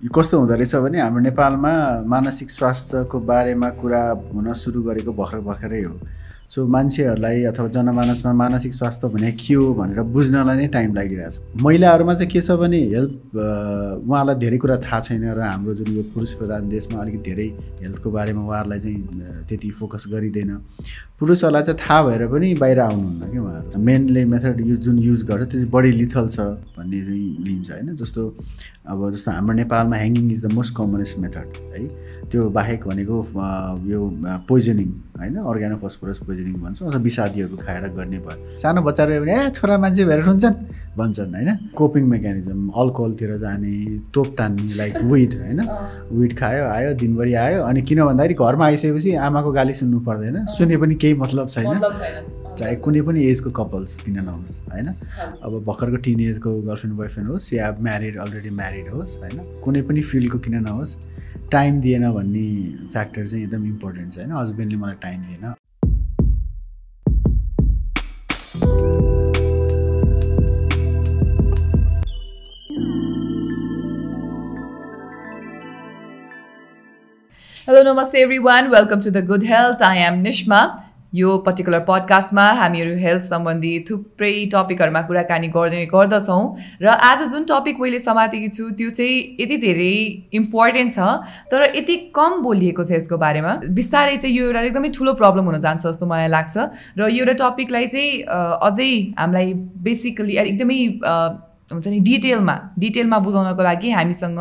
कस्तो हुँदो रहेछ भने हाम्रो नेपालमा मानसिक स्वास्थ्यको बारेमा कुरा हुन सुरु गरेको भर्खर भर्खरै हो। सो मान्छेहरूलाई अथवा जनमानसमा मानसिक स्वास्थ्य भने के हो भनेर बुझ्नलाई नै टाइम लागिरहेछ। महिलाहरूमा चाहिँ के छ भने हेल्थ उहाँलाई धेरै कुरा थाहा छैन र हाम्रो जुन यो पुरुष प्रधान देशमा अलिकति धेरै हेल्थको बारेमा उहाँहरूलाई चाहिँ त्यति फोकस गरिँदैन। पुरुषहरूलाई चाहिँ थाहा भएर पनि बाहिर आउनुहुन्न कि उहाँहरू। मेनले मेथड युज जुन युज गर्छ त्यो चाहिँ बढी लिथल छ भन्ने चाहिँ लिन्छ होइन? जस्तो अब जस्तो हाम्रो नेपालमा hanging is the most commonest method है? त्यो बाहेक भनेको यो पोइजनिङ होइन? अर्ग्यानो फस्फोरस पोइजनिङ भन्छौँ अथवा विषादीहरू खाएर गर्ने भयो। सानो बच्चाहरू भने ए छोरा मान्छे भएर हुन्छन् भन्छन् होइन? कोपिङ मेकानिजम अल्कोहलतिर जाने तोप तान्ने लाइक विट होइन विट खायो आयो दिनभरि आयो अनि किन भन्दाखेरि घरमा आइसकेपछि आमाको गाली सुन्नु पर्दैन। सुने पनि केही मतलब छैन। चाहे कुनै पनि एजको कपल्स किन नहोस् होइन अब भर्खरको टिन एजको गर्लफ्रेन्ड बोयफ्रेन्ड होस् या म्यारिड अलरेडी म्यारिड होस् होइन कुनै पनि फिल्डको किन नहोस् टाइम दिएन भन्ने फ्याक्टर चाहिँ एकदम इम्पोर्टेन्ट छ होइन हस्बेन्डले मलाई टाइम दिएन Hello, namaste everyone. Welcome to the Good Health. I am Nishma. यो पर्टिकुलर पडकास्टमा हामीहरू हेल्थ सम्बन्धी थुप्रै टपिकहरूमा कुराकानी गर्ने गर्दछौँ। र आज जुन टपिक मैले समातेकी छु त्यो चाहिँ यति धेरै इम्पोर्टेन्ट छ तर यति कम बोलिएको छ यसको बारेमा। बिस्तारै चाहिँ यो एउटा एकदमै ठुलो प्रब्लम हुन जान्छ जस्तो मलाई लाग्छ। र यो एउटा टपिकलाई चाहिँ अझै हामीलाई बेसिकली एकदमै हुन्छ नि? डिटेलमा डिटेलमा बुझाउनको लागि हामीसँग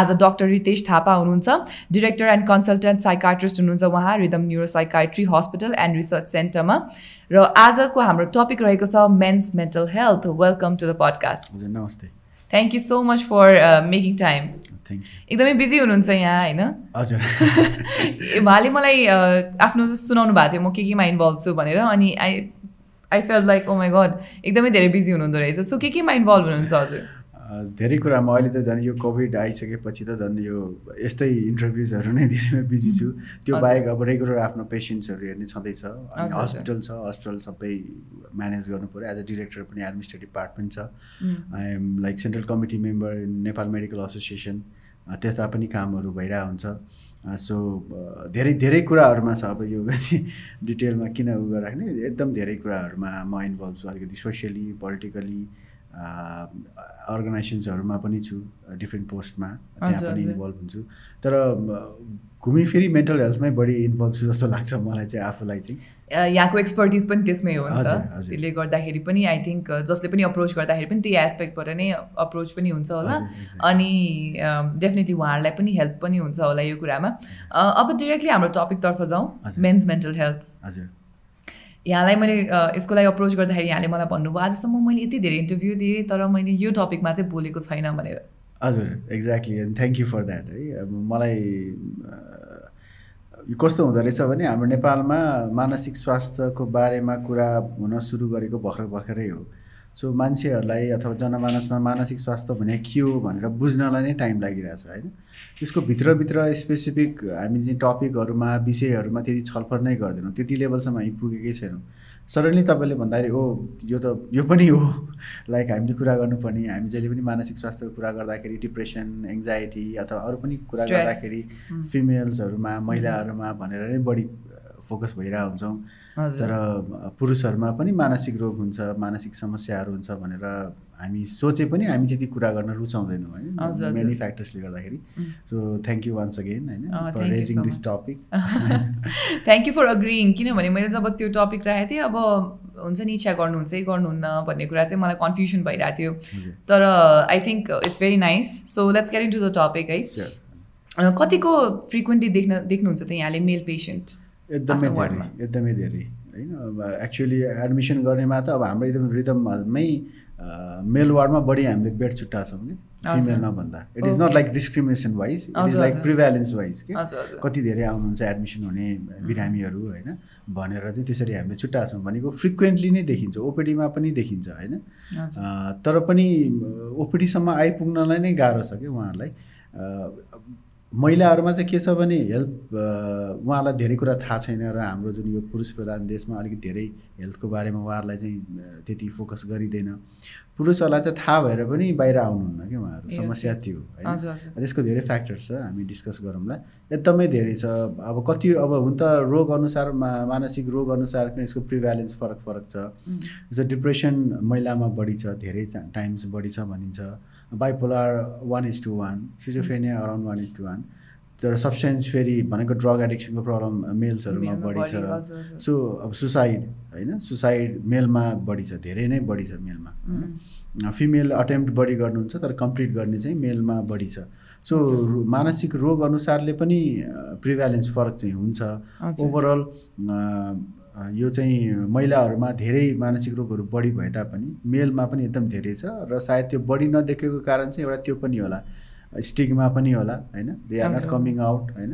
आज डक्टर रितेश थापा हुनुहुन्छ डिरेक्टर एन्ड कन्सल्टेन्ट साइकाट्रिस्ट हुनुहुन्छ उहाँ Rhythm neuro psychiatry hospital and research सेन्टरमा र आजको हाम्रो टपिक रहेको छ men's mental health welcome to the podcast नमस्ते। Thank you so much for making time एकदमै बिजी हुनुहुन्छ यहाँ होइन? हजुर। उहाँले मलाई आफ्नो सुनाउनु भएको थियो म के केमा इन्भल्भ छु भनेर अनि I I feel like oh my god एकदमै धेरै बिजी हुनुहुँदो रहेछ। सो के केमा इन्भल्भ हुनुहुन्छ हजुर? धेरै कुरामा अहिले त झन् यो कोभिड आइसकेपछि त झन् यो यस्तै इन्टरभ्युजहरू नै धेरैमा बिजी छु। त्यो बाहेक अब रेगुलर आफ्नो पेसेन्ट्सहरू हेर्ने छँदैछ अनि हस्पिटल छ हस्पिटल सबै म्यानेज गर्नु पऱ्यो। एज अ डिरेक्टर पनि एडमिनिस्ट्रेटिभ पार्ट पनि छ I am like central committee member Nepal medical association त्यता पनि कामहरू भइरहेको हुन्छ। सो धेरै धेरै कुराहरूमा छ अब यो डिटेलमा किन उ राख्ने एकदम धेरै कुराहरूमा म इन्भल्भ छु अलिकति सोसियली पोलिटिकली अर्गनाइजेसन्सहरूमा पनि छु डिफ्रेन्ट पोस्टमा त्यहाँ पनि इन्भल्भ हुन्छु। तर घुमिफिरी मेन्टल हेल्थमै बढी इन्भल्भ छु जस्तो लाग्छ मलाई चाहिँ आफूलाई चाहिँ। यहाँको एक्सपर्टिज पनि त्यसमै हो नि त। त्यसले गर्दाखेरि पनि आई थिङ्क जसले पनि अप्रोच गर्दाखेरि पनि त्यही एस्पेक्टबाट नै अप्रोच पनि हुन्छ होला। अनि डेफिनेटली उहाँहरूलाई पनि हेल्प पनि हुन्छ होला यो कुरामा। अब डिरेक्टली हाम्रो टपिकतर्फ जाउँ। मेन्स मेन्टल हेल्थ हजुर। यहाँलाई मैले यसको लागि अप्रोच गर्दाखेरि यहाँले मलाई भन्नुभयो आजसम्म मैले यति धेरै इन्टरभ्यू दिएँ तर मैले यो टपिकमा चाहिँ बोलेको छैन भनेर। हजुर exactly and thank you for that है। अब मलाई कस्तो हुँदो रहेछ भने हाम्रो नेपालमा मानसिक स्वास्थ्यको बारेमा कुरा हुन सुरु गरेको भर्खर भर्खरै हो। सो मान्छेहरूलाई अथवा जनमानसमा मानसिक स्वास्थ्य भने के हो भनेर बुझ्नलाई नै टाइम लागिरहेछ होइन? त्यसको भित्रभित्र स्पेसिफिक हामी चाहिँ टपिकहरूमा विषयहरूमा त्यति छलफल नै गर्दैनौँ। त्यति लेभलसम्म हामी पुगेकै छैनौँ। सडनली तपाईँले भन्दाखेरि ओ यो त यो पनि हो। लाइक हामीले कुरा गर्नुपर्ने। हामी जहिले पनि मानसिक स्वास्थ्यको कुरा गर्दाखेरि डिप्रेसन एङ्जाइटी अथवा अरू पनि कुरा गर्दाखेरि फिमेल्सहरूमा महिलाहरूमा भनेर नै बढी फोकस भइरहेको हुन्छौँ। तर पुरुषहरूमा पनि मानसिक रोग हुन्छ मानसिक समस्याहरू हुन्छ भनेर हामी सोचे पनि हामी त्यति कुरा गर्न रुचाउँदैनौँ होइन मेनी फ्याक्टर्सले गर्दाखेरि। So thank you once again होइन raising this topic thank you for agreeing किनभने मैले जब त्यो टपिक राखेको थिएँ अब हुन्छ नि इच्छा गर्नुहुन्छ कि गर्नुहुन्न भन्ने कुरा चाहिँ मलाई कन्फ्युजन भइरहेको थियो। तर I think it's very nice so let's into the topic है कतिको फ्रिक्वेन्टली देख्न देख्नुहुन्छ त यहाँले मेल पेसेन्ट एकदमै धेरै एकदमै धेरै। होइन एक्चुअली एडमिसन गर्नेमा त अब हाम्रो एकदम रिदममै मेल वार्डमा बढी हामीले बेड छुट्टा छौँ कि फिमेलमा भन्दा it is not like discrimination wise it is like prevalence wise कि। कति धेरै आउनुहुन्छ एडमिसन हुने बिरामीहरू होइन भनेर चाहिँ त्यसरी हामीले छुट्टा छौँ भनेको फ्रिक्वेन्टली नै देखिन्छ ओपिडीमा पनि देखिन्छ होइन। तर पनि ओपिडीसम्म आइपुग्नलाई नै गाह्रो छ कि उहाँहरूलाई। महिलाहरूमा चाहिँ के छ भने हेल्थ उहाँलाई धेरै कुरा थाहा छैन र हाम्रो जुन यो पुरुष प्रधान देशमा अलिकति धेरै हेल्थको बारेमा उहाँहरूलाई चाहिँ त्यति फोकस गरिँदैन। पुरुषहरूलाई चाहिँ थाहा भएर पनि बाहिर आउनुहुन्न कि उहाँहरू। समस्या त्यो होइन त्यसको धेरै फ्याक्टर्स छ हामी डिस्कस गरौँला एकदमै धेरै छ। अब कति अब हुन त रोग अनुसार मा मानसिक रोग अनुसारको यसको प्रिभ्यालेन्स फरक फरक छ। जस्तो डिप्रेसन महिलामा बढी छ धेरै टाइम्स बढी छ भनिन्छ। Bipolar one is to one schizophrenia around one is to one तर सब्सटेन्स फेरि भनेको ड्रग एडिक्सनको प्रब्लम मेल्सहरूमा बढी छ। सो अब सुसाइड होइन? सुसाइड मेलमा बढी छ धेरै नै बढी छ मेलमा होइन? फिमेल अटेम्प्ट बढी गर्नुहुन्छ तर कम्प्लिट गर्ने चाहिँ मेलमा बढी छ। सो मानसिक रोग अनुसारले पनि प्रिभ्यालेन्स फरक चाहिँ हुन्छ। ओभरअल यो चाहिँ महिलाहरूमा धेरै मानसिक रोगहरू बढी भए तापनि मेलमा पनि एकदम धेरै छ र सायद त्यो बढी नदेखेको कारण चाहिँ एउटा त्यो पनि होला स्टिगमा पनि होला होइन? They are not. Coming out होइन?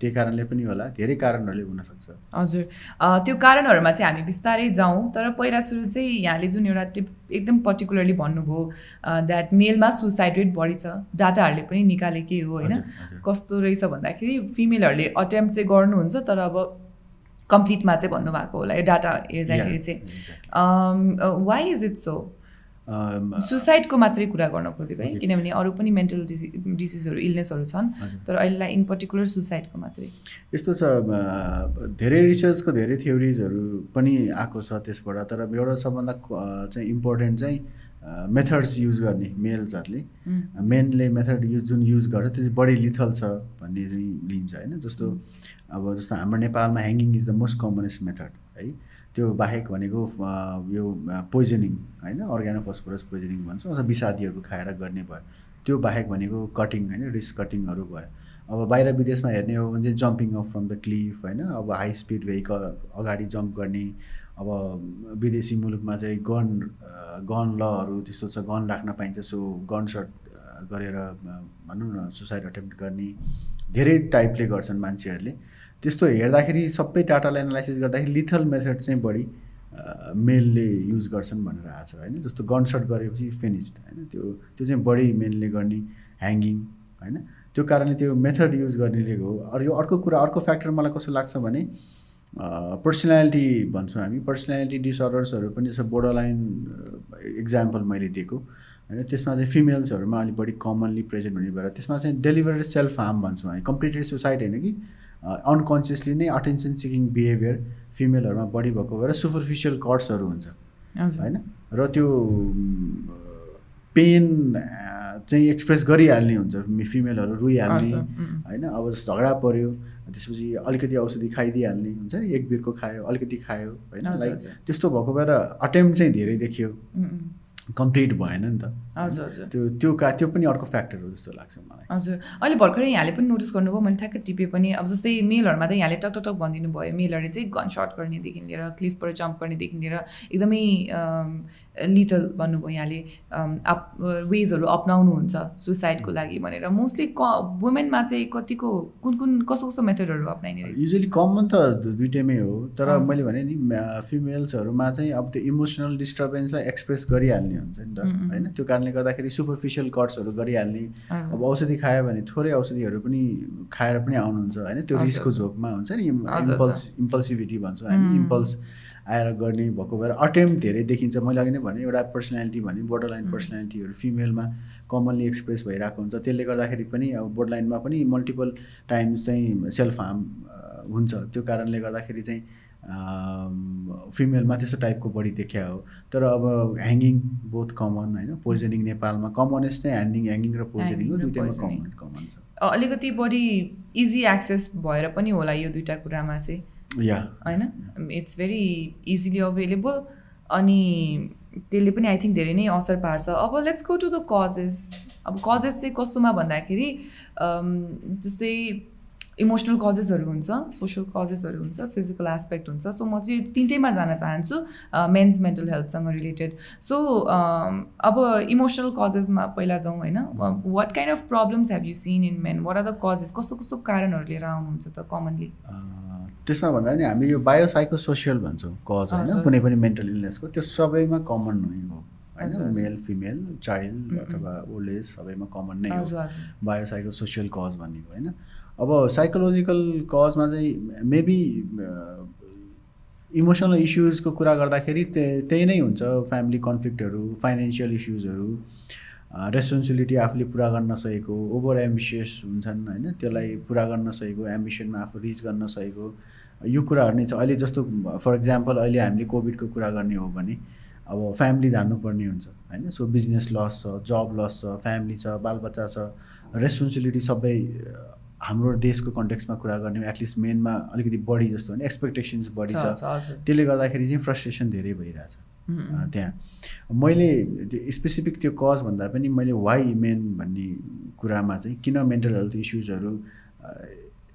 त्यही कारणले पनि होला धेरै कारणहरूले हुनसक्छ। हजुर। त्यो कारणहरूमा चाहिँ हामी बिस्तारै जाउँ तर पहिला सुरु चाहिँ यहाँले जुन एउटा टिप एकदम पर्टिकुलरली भन्नुभयो द्याट मेलमा सुसाइड रेट बढी छ डाटाहरूले पनि निकालेकै हो होइन। कस्तो रहेछ भन्दाखेरि फिमेलहरूले अटेम्प चाहिँ गर्नुहुन्छ तर अब कम्प्लिटमा चाहिँ भन्नुभएको होला यो डाटा हेर्दाखेरि चाहिँ. वाइ इज इट सो सुसाइडको मात्रै कुरा गर्न खोजेको है किनभने अरू पनि मेन्टल डिसि डिसिजहरू इलनेसहरू छन्। तर अहिलेलाई इन पर्टिकुलर सुसाइडको मात्रै। यस्तो छ धेरै रिसर्चको धेरै थ्योरिजहरू पनि आएको छ त्यसबाट तर एउटा सबभन्दा चाहिँ इम्पोर्टेन्ट चाहिँ मेथड्स युज गर्ने मेल्सहरूले मेनले मेथड युज जुन युज गर्छ त्यो चाहिँ बढी लिथल छ भन्ने चाहिँ लिन्छ होइन? जस्तो अब जस्तो हाम्रो नेपालमा hanging is the most commonest method है? त्यो बाहेक भनेको यो पोइजनिङ होइन? अर्ग्यानोफस्फोरस पोइजनिङ भन्छ अथवा विषादीहरू खाएर गर्ने भयो। त्यो बाहेक भनेको कटिङ होइन? रिस्क कटिङहरू भयो। अब बाहिर विदेशमा हेर्ने हो भने चाहिँ jumping off from the cliff होइन? अब हाई स्पिड भेहिकल अगाडि जम्प गर्ने अब विदेशी मुलुकमा चाहिँ गन गन लहरू त्यस्तो छ गन राख्न पाइन्छ। सो गन सट गरेर भनौँ न सुसाइड अटेम्प्ट गर्ने धेरै टाइपले गर्छन् मान्छेहरूले। त्यस्तो हेर्दाखेरि सबै डाटालाई एनालाइसिस गर्दाखेरि लिथल मेथड चाहिँ बढी मेलले युज गर्छन् भनेर आएको छ होइन? जस्तो गन सट गरेपछि फिनिस्ड होइन? त्यो त्यो चाहिँ बढी मेलले गर्ने ह्याङ्गिङ होइन? त्यो कारणले त्यो मेथड युज गर्नेले हो। अरू यो अर्को कुरा अर्को फ्याक्टर मलाई कस्तो लाग्छ भने पर्सनालिटी भन्छौँ हामी। पर्सनालिटी डिसअर्डर्सहरू पनि जस्तो बोर्डरलाइन इक्जाम्पल मैले दिएको होइन? त्यसमा चाहिँ फिमेल्सहरूमा अलिक बढी कमनली प्रेजेन्ट हुने भएर त्यसमा चाहिँ डेलिभरेड सेल्फ हार्म भन्छौँ हामी। कम्प्लिटेड सुसाइड होइन कि? अनकन्सियसली नै अटेन्सन सिकिङ बिहेभियर फिमेलहरूमा बढी भएको भएर सुपरफिसियल कट्सहरू हुन्छ होइन? र त्यो पेन चाहिँ एक्सप्रेस गरिहाल्ने हुन्छ फिमेलहरू रोइहाल्ने होइन? अब झगडा पऱ्यो त्यसपछि अलिकति औषधि खाइदिइहाल्ने हुन्छ नि एक बिरको खायो अलिकति खायो होइन? लाइक। त्यस्तो भएको भएर अटेम्प चाहिँ धेरै देखियो। कम्प्लिट भएन नि त। हजुर हजुर। त्यो त्यो का त्यो पनि अर्को फ्याक्टर हो जस्तो लाग्छ मलाई। हजुर। अहिले भर्खरै यहाँले पनि नोटिस गर्नुभयो मैले ठ्याक्कै टिपे पनि। अब जस्तै मेलहरूमा त यहाँले टक टक भनिदिनु भयो। मेलहरूले चाहिँ गन सर्ट गर्नेदेखि लिएर क्लिफबाट जम्प गर्नेदेखि लिएर एकदमै लिथल भन्नुभयो यहाँले अप वेजहरू अप्नाउनुहुन्छ सुसाइडको लागि भनेर मोस्टली क वुमेनमा चाहिँ कतिको कुन कुन कस्तो कस्तो मेथडहरू अप्नाइने रहेछ युजली कमन त दुइटैमै हो तर। मैले भने नि फिमेल्सहरूमा चाहिँ अब त्यो इमोसनल डिस्टर्बेन्सलाई एक्सप्रेस गरिहाल्ने हुन्छ नि त। होइन त्यो कारणले गर्दाखेरि सुपरफिसियल कट्सहरू गरिहाल्ने। अब औषधि खायो भने थोरै औषधिहरू पनि खाएर पनि आउनुहुन्छ होइन त्यो। रिस्कको झोकमा हुन्छ नि इम्पल्स इम्पल्सिभिटी भन्छौँ हामी। इम्पल्स आएर गर्ने भएको भएर अटेम्प धेरै देखिन्छ। मैले अघि नै भने एउटा पर्सनालिटी भने बोर्डर लाइन। पर्सनालिटीहरू फिमेलमा कमनली एक्सप्रेस भइरहेको हुन्छ। त्यसले गर्दाखेरि पनि अब बोर्डर लाइनमा पनि मल्टिपल टाइम्स चाहिँ सेल्फ हार्म हुन्छ। त्यो कारणले गर्दाखेरि चाहिँ फिमेलमा त्यस्तो टाइपको बढी देखिया हो। तर अब ह्याङ्गिङ बहुत कमन होइन? पोइजनिङ नेपालमा कमनेस्ट चाहिँ ह्याङ्गिङ ह्याङ्गिङ र पोइजनिङ हो दुइटैमा। कमन कमन छ। अलिकति बढी इजी एक्सेस भएर पनि होला यो दुइटा कुरामा चाहिँ। होइन? इट्स भेरी इजिली अभाइलेबल अनि त्यसले पनि आई थिङ्क धेरै नै असर पार्छ। अब let's go to the causes अब कजेस चाहिँ कस्तोमा भन्दाखेरि अम, जस्तै इमोसनल कजेसहरू हुन्छ सोसल कजेसहरू हुन्छ फिजिकल एस्पेक्ट हुन्छ. सो म चाहिँ तिनटैमा जान चाहन्छु मेन्स मेन्टल हेल्थसँग रिलेटेड सो अब इमोसनल कजेसमा पहिला जाउँ होइन? What kind of problems have you seen in men what are the causes कस्तो कस्तो कारणहरू लिएर आउनुहुन्छ त कमनली त्यसमा भन्दा पनि हामी यो बायोसाइको सोसियल भन्छौँ कज होइन। कुनै पनि मेन्टल इलनेसको त्यो सबैमा कमन नै हो होइन। मेल फिमेल चाइल्ड अथवा ओल्ड एज सबैमा कमन नै हो। बायोसाइको सोसियल कज भनेको होइन? अब साइकोलोजिकल कजमा चाहिँ मेबी इमोसनल इस्युजको कुरा गर्दाखेरि त्यही त्यही नै हुन्छ फ्यामिली कन्फ्लिक्टहरू फाइनेन्सियल इस्युजहरू रेस्पोन्सिबिलिटी आफूले पुरा गर्न नसकेको ओभर एम्बिसियस हुन्छन् होइन? त्यसलाई पुरा गर्न नसकेको एम्बिसनमा आफू रिच गर्न नसकेको यो कुराहरू नै छ। अहिले जस्तो फर इक्जाम्पल अहिले हामीले कोभिडको कुरा गर्ने हो भने अब फ्यामिली धान्नुपर्ने हुन्छ होइन? सो बिजनेस लस छ जब लस छ फ्यामिली छ बालबच्चा छ रेस्पोन्सिबिलिटी सबै हाम्रो देशको कन्टेक्समा कुरा गर्ने एटलिस्ट मेनमा अलिकति बढी जस्तो होइन एक्सपेक्टेसन्स बढी छ, त्यसले गर्दाखेरि चाहिँ फ्रस्ट्रेसन धेरै भइरहेछ त्यहाँ। मैले त्यो स्पेसिफिक त्यो कज भन्दा पनि मैले वाइ मेन भन्ने कुरामा चाहिँ किन मेन्टल हेल्थ इस्युजहरू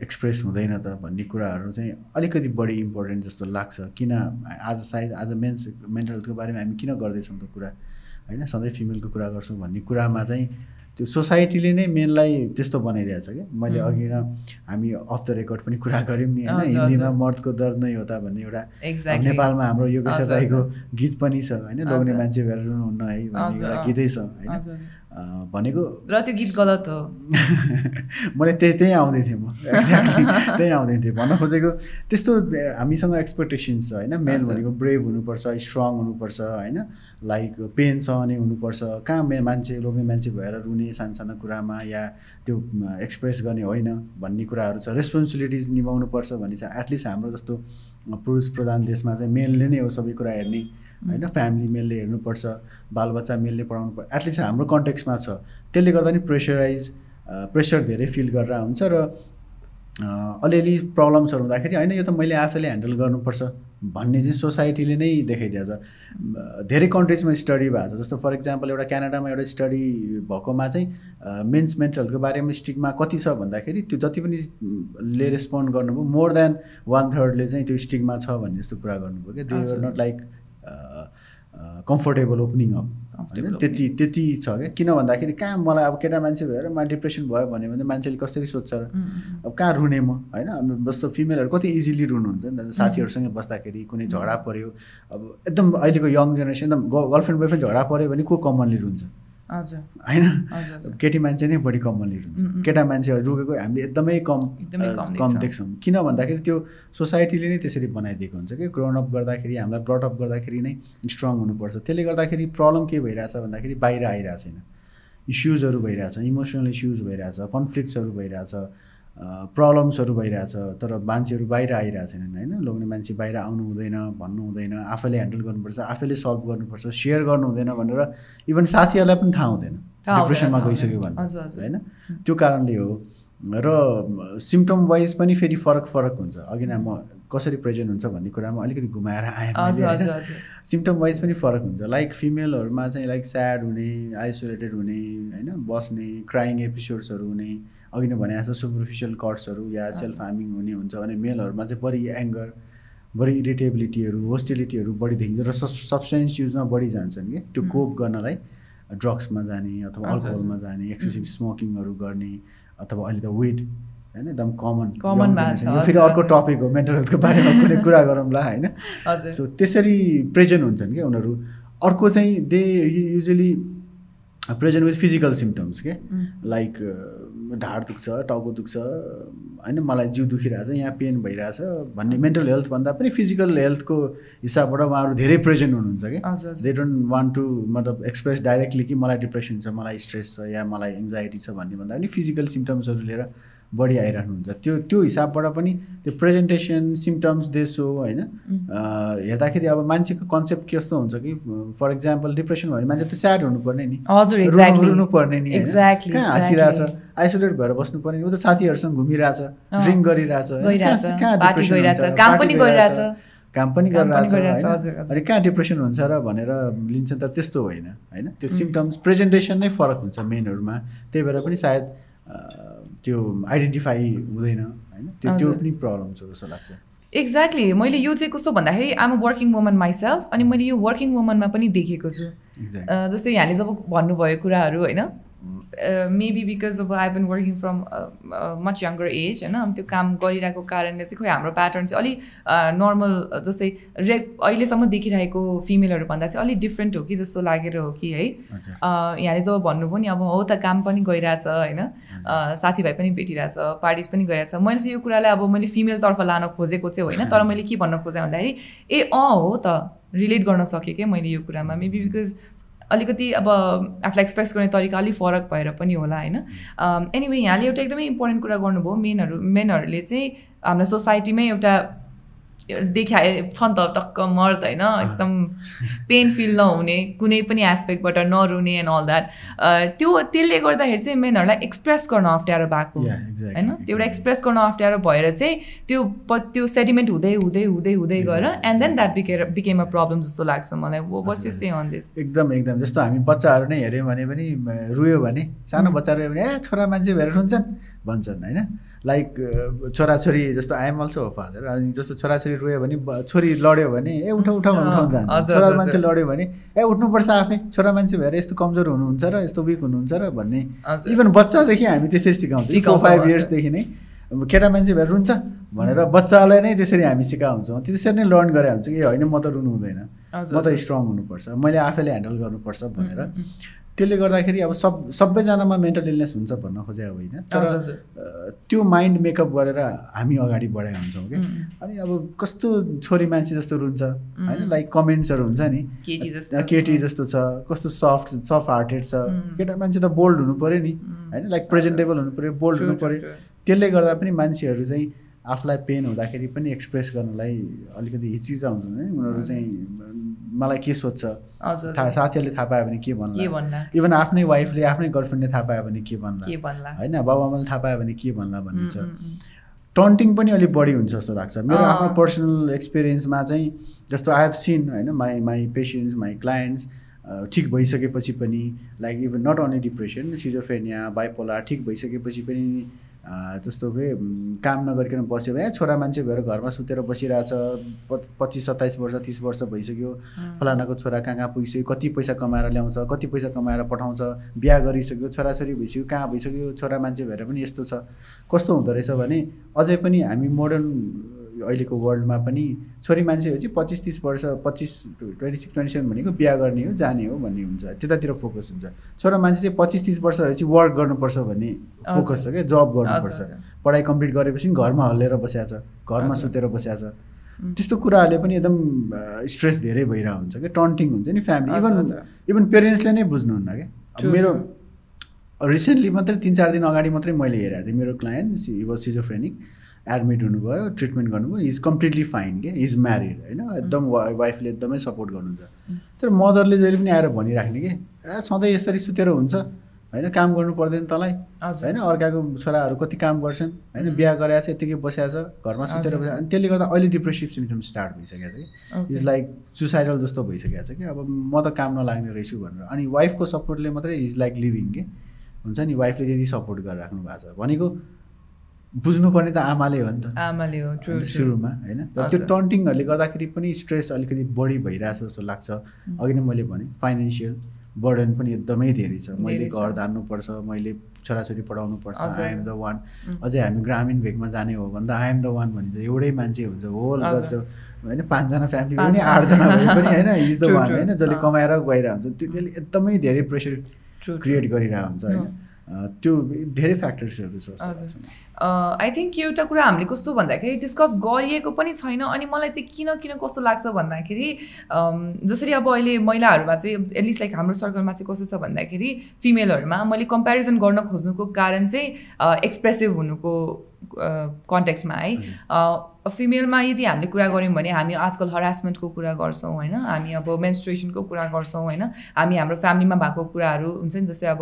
एक्सप्रेस हुँदैन त भन्ने कुराहरू चाहिँ अलिकति बढी इम्पोर्टेन्ट जस्तो लाग्छ। किन आज सायद आज मेन्स मेन्टल हेल्थको बारेमा हामी किन गर्दैछौँ त कुरा? होइन सधैँ फिमेलको कुरा गर्छौँ भन्ने कुरामा चाहिँ त्यो सोसाइटीले नै मेनलाई त्यस्तो बनाइदिएको छ क्या मैले. अघि न हामी अफ द रेकर्ड पनि कुरा गऱ्यौँ नि होइन हिन्दीमा। मर्दको दर्द नै होता भन्ने एउटा नेपालमा हाम्रो योगेश दाईको गीत पनि छ होइन लोग्ने। मान्छे भएर रुनुहुन्न है भन्ने एउटा। गीतै छ होइन भनेको र त्यो गीत गलत हो। मैले त्यही त्यहीँ आउँदै थिएँ म। एक्ज्याक्टली त्यहीँ आउँदै थिएँ। भन्न खोजेको त्यस्तो हामीसँग एक्सपेक्टेसन्स छ होइन? मेन। भनेको ब्रेभ हुनुपर्छ स्ट्रङ हुनुपर्छ होइन? लाइक पेन सहने हुनुपर्छ। कहाँ मे मान्छे लोग्ने मान्छे भएर रुने सानसानो कुरामा या त्यो एक्सप्रेस गर्ने होइन भन्ने कुराहरू छ। रेस्पोन्सिबिलिटिज निभाउनुपर्छ भने चाहिँ एटलिस्ट हाम्रो जस्तो पुरुष प्रधान देशमा चाहिँ मेलले नै हो सबै कुरा हेर्ने। होइन फ्यामिली मेलले हेर्नुपर्छ बालबच्चा मेलले पढाउनु पर्छ एटलिस्ट हाम्रो कन्टेक्समा छ। त्यसले गर्दा नि प्रेसराइज प्रेसर धेरै फिल गरेर हुन्छ र अलिअलि प्रब्लम्सहरू हुँदाखेरि होइन यो त मैले आफैले ह्यान्डल गर्नुपर्छ भन्ने चाहिँ सोसाइटीले नै देखाइदिएको छ। धेरै कन्ट्रिजमा स्टडी भएको छ। जस्तो फर इक्जाम्पल एउटा क्यानाडामा एउटा स्टडी भएकोमा चाहिँ मेन्स मेन्टल हेल्थको बारेमा स्टिकमा कति छ भन्दाखेरि त्यो जति पनि ले रेस्पोन्ड गर्नुभयो मोर देन वान थर्डले चाहिँ त्यो स्टिकमा छ भन्ने जस्तो कुरा गर्नुभयो क्या। They are. Not like comfortable opening up होइन? त्यति त्यति छ क्या। किन भन्दाखेरि कहाँ मलाई अब केटा मान्छे भएर मलाई डिप्रेसन भयो भन्यो भने मान्छेले कसरी सोध्छ? र अब कहाँ रुने म? होइन? जस्तो फिमेलहरू कति इजिली रुनुहुन्छ नि त? साथीहरूसँगै बस्दाखेरि कुनै झगडा पऱ्यो। अब एकदम अहिलेको यङ जेनेरेसन एकदम गर्लफ्रेन्ड बोयफ्रेन्ड झगडा पऱ्यो भने को कमनली रुन्छ? होइन? केटी मान्छे नै बढी कमनली उम्। केटा मान्छेहरू रुकेको हामीले एकदमै कम कम देख्छौँ। किन भन्दाखेरि त्यो सोसाइटीले नै त्यसरी बनाइदिएको हुन्छ कि? ग्रोन अप गर्दाखेरि हामीलाई ब्रट अप गर्दाखेरि नै स्ट्रङ हुनुपर्छ। त्यसले गर्दाखेरि प्रब्लम के भइरहेछ भन्दाखेरि बाहिर आइरहेको छैन इस्युजहरू भइरहेछ इमोसनल इस्युज भइरहेछ कन्फ्लिक्ट्सहरू भइरहेछ। प्रब्लम्सहरू भइरहेछ तर मान्छेहरू बाहिर आइरहेको छैनन् होइन। लोग्ने मान्छे बाहिर आउनु हुँदैन भन्नु हुँदैन आफैले ह्यान्डल गर्नुपर्छ आफैले सल्भ गर्नुपर्छ सेयर गर्नु हुँदैन भनेर इभन साथीहरूलाई पनि थाहा हुँदैन। डिप्रेसनमा गइसक्यो। भने। होइन? त्यो कारणले हो। र सिम्टम वाइज पनि फेरि फरक फरक हुन्छ। अघि नै म कसरी प्रेजेन्ट हुन्छ भन्ने कुरामा अलिकति घुमाएर आएँ सिम्टम वाइज पनि फरक हुन्छ। लाइक फिमेलहरूमा चाहिँ लाइक स्याड हुने आइसोलेटेड हुने होइन? बस्ने क्राइङ एपिसोड्सहरू हुने अघि नै भने जस्तो सुपरफिसियल कट्सहरू या सेल्फ हार्मिङ हुने हुन्छ भने मेलहरूमा चाहिँ बढी एङ्गर बढी इरिटेबिलिटीहरू होस्टिलिटीहरू बढी देखिन्छ र सब्सटेन्स युजमा बढी जान्छन् कि। त्यो कोप गर्नलाई ड्रग्समा जाने अथवा अल्कोहलमा जाने एक्सेसिभ स्मोकिङहरू गर्ने अथवा अहिले त वेट होइन एकदम कमन छ, यो फेरि अर्को। टपिक हो मेन्टल हेल्थको बारेमा कुनै कुरा गरौँला होइन। सो त्यसरी प्रेजेन्ट हुन्छन् क्या उनीहरू। अर्को चाहिँ they usually present with physical symptoms के? लाइक ढाड दुख्छ टाउको दुख्छ होइन मलाई जिउ दुखिरहेछ यहाँ पेन भइरहेछ भन्ने मेन्टल हेल्थ भन्दा पनि फिजिकल हेल्थको हिसाबबाट उहाँहरू धेरै प्रेजेन्ट हुनुहुन्छ कि? दे डोन्ट वान्ट टु मतलब एक्सप्रेस डाइरेक्टली कि मलाई डिप्रेसन छ मलाई स्ट्रेस छ या मलाई एङ्जाइटी छ भन्ने भन्दा पनि फिजिकल सिम्टम्सहरू लिएर बढी आइरहनुहुन्छ। त्यो त्यो हिसाबबाट पनि त्यो प्रेजेन्टेसन सिम्टम्स दे सो होइन हेर्दाखेरि अब मान्छेको कन्सेप्ट कस्तो हुन्छ कि फर इक्जाम्पल डिप्रेसन भयो भने मान्छे त स्याड हुनुपर्ने नि। हजुर रुनुपर्ने नि कहाँ. हाँसिरहेछ? आइसोलेट भएर बस्नुपर्ने ऊ त साथीहरूसँग घुमिरहेछ। ड्रिङ्क गरिरहेछ? काम पनि गरिरहेछ। काम पनि गरिरहेछ। अनि कहाँ डिप्रेसन हुन्छ र भनेर लिन्छ त त्यस्तो होइन होइन? त्यो सिम्टम्स प्रेजेन्टेसन नै फरक हुन्छ मेनहरूमा त्यही भएर पनि सायद त्यो आइडेन्टिफाई हुँदैन होइन? त्यो त्यो। पनि प्रब्लम छ जस्तो लाग्छ। एक्ज्याक्टली मैले यो चाहिँ कस्तो भन्दाखेरि um a working woman myself अनि मैले यो वर्किङ वुमनमा पनि देखेको छु। जस्तै यहाँले जब भन्नुभयो कुराहरू होइन? मेबी बिकज अब I been working from much younger age होइन? त्यो काम गरिरहेको कारणले चाहिँ खोइ हाम्रो प्याटर्न चाहिँ अलिक नर्मल जस्तै रे अहिलेसम्म देखिरहेको फिमेलहरू भन्दा चाहिँ अलिक डिफ्रेन्ट हो कि जस्तो लागेर हो कि है। अ, यहाँले जब भन्नुभयो नि अब हो त काम पनि गइरहेछ होइन? साथीभाइ पनि भेटिरहेछ पार्टिज पनि गइरहेछ। मैले चाहिँ यो कुरालाई अब मैले फिमेलतर्फ लान खोजेको चाहिँ होइन तर मैले के भन्न खोजेँ भन्दाखेरि ए अँ हो त रिलेट गर्न सकेँ क्या मैले यो कुरामा। मेबी बिकज अलिकति अब आफूलाई एक्सप्रेस गर्ने तरिका अलिक फरक भएर पनि होला होइन? एनिवे यहाँले एउटा एकदमै इम्पोर्टेन्ट कुरा गर्नुभयो मेनहरू मेनहरूले चाहिँ हाम्रो सोसाइटीमै एउटा देखाए छ नि त टक्क मर्द होइन एकदम पेन फिल नहुने कुनै पनि एस्पेक्टबाट नरुने एन्ड अल द्याट त्यो त्यसले गर्दाखेरि चाहिँ मेनहरूलाई एक्सप्रेस गर्न अप्ठ्यारो भएको होइन? त्यो एउटा. एक्सप्रेस गर्न अप्ठ्यारो भएर चाहिँ त्यो प- त्यो सेडिमेन्ट हुँदै हुँदै हुँदै हुँदै गएर and then that became became a. Problem जस्तो लाग्छ मलाई। What's you. Say on this एकदम एकदम। जस्तो हामी बच्चाहरू नै हेऱ्यौँ भने पनि रुयो भने सानो बच्चा रुयो भने ए छोरा मान्छे भएर रुन्छन्। भन्छन् होइन? लाइक अ, छोराछोरी जस्तो आइएम अल्सो हो फादर अनि जस्तो छोराछोरी रोयो भने छोरी लड्यो भने ए उठ उठ उठाउनु जान्छ। छोरा मान्छे। लड्यो भने ए उठ्नुपर्छ आफै। छोरा मान्छे भएर यस्तो कमजोर हुनुहुन्छ र यस्तो विक हुनुहुन्छ र भन्ने। इभन बच्चादेखि हामी त्यसरी सिकाउँछौँ। फाइभ। इयर्सदेखि नै। केटा मान्छे भएर रुन्छ भनेर बच्चालाई नै त्यसरी हामी सिकाउँछौँ। त्यसरी नै लर्न गरे हुन्छ कि होइन म त रुनु हुँदैन। म त। स्ट्रङ हुनुपर्छ। मैले आफैले ह्यान्डल गर्नुपर्छ भनेर। त्यसले गर्दाखेरि अब सब सबैजनामा मेन्टल इलनेस हुन्छ भन्न खोजे होइन तर त्यो माइन्ड मेकअप गरेर हामी अगाडि बढाइ हुन्छौँ कि अनि अब कस्तो छोरी मान्छे जस्तो रुन्छ होइन. लाइक कमेन्ट्सहरू हुन्छ नि केटी जस्तो। छ कस्तो सफ्ट सफ्ट हार्टेड छ. केटा मान्छे त बोल्ड हुनु पऱ्यो नि. होइन लाइक प्रेजेन्टेबल हुनु पऱ्यो बोल्ड हुनु पऱ्यो. त्यसले गर्दा पनि मान्छेहरू चाहिँ आफूलाई पेन हुँदाखेरि पनि एक्सप्रेस गर्नलाई अलिकति हिचिचाउँछ नि। उनीहरू चाहिँ मलाई के सोध्छ? थाहा। साथीहरूले थाहा पायो भने के भन्ला? इभन आफ्नै वाइफले आफ्नै गर्लफ्रेन्डले थाहा पायो भने के भन्ला? होइन बाबुआमाले थाहा पायो भने के भन्ला भन्ने उम्, छ। उम्, उम्। टन्टिङ पनि अलिक बढी हुन्छ जस्तो लाग्छ। मेरो। आफ्नो पर्सनल एक्सपिरियन्समा चाहिँ जस्तो आई हेभ सिन होइन my my patients my clients ठिक भइसकेपछि पनि like even not only depression schizophrenia bipolar ठिक भइसकेपछि पनि जस्तो कि काम नगरिकन बस्यो भने छोरा मान्छे भएर घरमा सुतेर बसिरहेछ पच- पच्चिस सत्ताइस वर्ष तिस वर्ष भइसक्यो। फलानाको छोरा कहाँ कहाँ पुगिसक्यो कति पैसा कमाएर ल्याउँछ कति पैसा कमाएर पठाउँछ बिहा गरिसक्यो छोराछोरी भइसक्यो कहाँ भइसक्यो छोरा मान्छे भएर पनि यस्तो छ। कस्तो हुँदो रहेछ भने अझै पनि हामी मोडर्न अहिलेको वर्ल्डमा पनि छोरी मान्छे हो चाहिँ पच्चिस तिस वर्ष पच्चिस ट्वेन्टी सिक्स ट्वेन्टी सेभेन भनेको बिहा गर्ने हो जाने हो भन्ने हुन्छ। त्यतातिर फोकस हुन्छ। छोरा मान्छे चाहिँ पच्चिस तिस वर्ष भएपछि वर्क गर्नुपर्छ भन्ने फोकस छ क्या जब गर्नुपर्छ। पढाइ कम्प्लिट गरेपछि घरमा हल्लेर छ घरमा। सुतेर बसिएको छ त्यस्तो कुराहरूले पनि एकदम स्ट्रेस धेरै भइरहेको हुन्छ क्या टन्टिङ हुन्छ नि फ्यामिली इभन। इभन पेरेन्ट्सले नै बुझ्नुहुन्न क्या। मेरो. रिसेन्टली मात्रै तिन चार दिन अगाडि मात्रै मैले हेरेको थिएँ। मेरो client he was schizophrenic admit हुनुभयो ट्रिटमेन्ट गर्नुभयो इज कम्प्लिटली फाइन के इज म्यारिड होइन? एकदम वा- वाइफले एकदमै सपोर्ट गर्नुहुन्छ। तर मदरले जहिले पनि आएर भनिराख्ने कि? ए सधैँ यसरी सुतेर हुन्छ होइन? काम गर्नु पर्दैन तँलाई। होइन? अर्काको छोराहरू कति काम गर्छन् होइन? बिहा गरेको छ यतिकै बसिएको छ घरमा सुतेर बसिरहेको अनि त्यसले गर्दा अहिले डिप्रेसिभ सिम्टम स्टार्ट भइसकेको छ कि. इज लाइक सुसाइडल जस्तो भइसकेको छ कि? अब म त काम नलाग्ने रहेछु भनेर। अनि वाइफको सपोर्टले मात्रै इज लाइक लिभिङ के? हुन्छ नि? वाइफले त्यति सपोर्ट गरिराख्नु भएको छ। भनेको बुझ्नुपर्ने त आमाले हो नि त। आमाले हो सुरुमा होइन? तर त्यो। टन्टिङहरूले गर्दाखेरि पनि स्ट्रेस अलिकति बढी भइरहेछ जस्तो लाग्छ। अघि नै मैले भने फाइनेन्सियल बर्डन पनि एकदमै धेरै छ। मैले। घर धान्नुपर्छ मैले छोराछोरी पढाउनु पर्छ आई एम द वान. अझै हामी ग्रामीण भेगमा जाने हो भन्दा आई एम द वान भनिन्छ। एउटै मान्छे हुन्छ होल। जस्तो होइन? पाँचजना फ्यामिली पनि। आठजना भए पनि होइन? Is the one. होइन? जसले. कमाएर गइरहेको हुन्छ त्यो त्यसले एकदमै धेरै प्रेसर क्रिएट गरिरहेको हुन्छ होइन? त्यो धेरै फ्याक्टर्सहरू छ। आई थिङ्क एउटा कुरा हामीले कस्तो भन्दाखेरि डिस्कस गरिएको पनि छैन अनि मलाई चाहिँ किन किन कस्तो लाग्छ भन्दाखेरि जसरी अब अहिले महिलाहरूमा चाहिँ एटलिस्ट लाइक हाम्रो सर्कलमा चाहिँ कस्तो छ भन्दाखेरि फिमेलहरूमा मैले कम्पेरिजन गर्न खोज्नुको कारण चाहिँ एक्सप्रेसिभ हुनुको कन्टेक्समा है। फिमेलमा यदि हामीले कुरा गऱ्यौँ भने हामी आजकल हरासमेन्टको कुरा गर्छौँ होइन? हामी अब मेन्स्ट्रुएसनको कुरा गर्छौँ होइन? हामी हाम्रो फ्यामिलीमा भएको कुराहरू हुन्छ नि जस्तै अब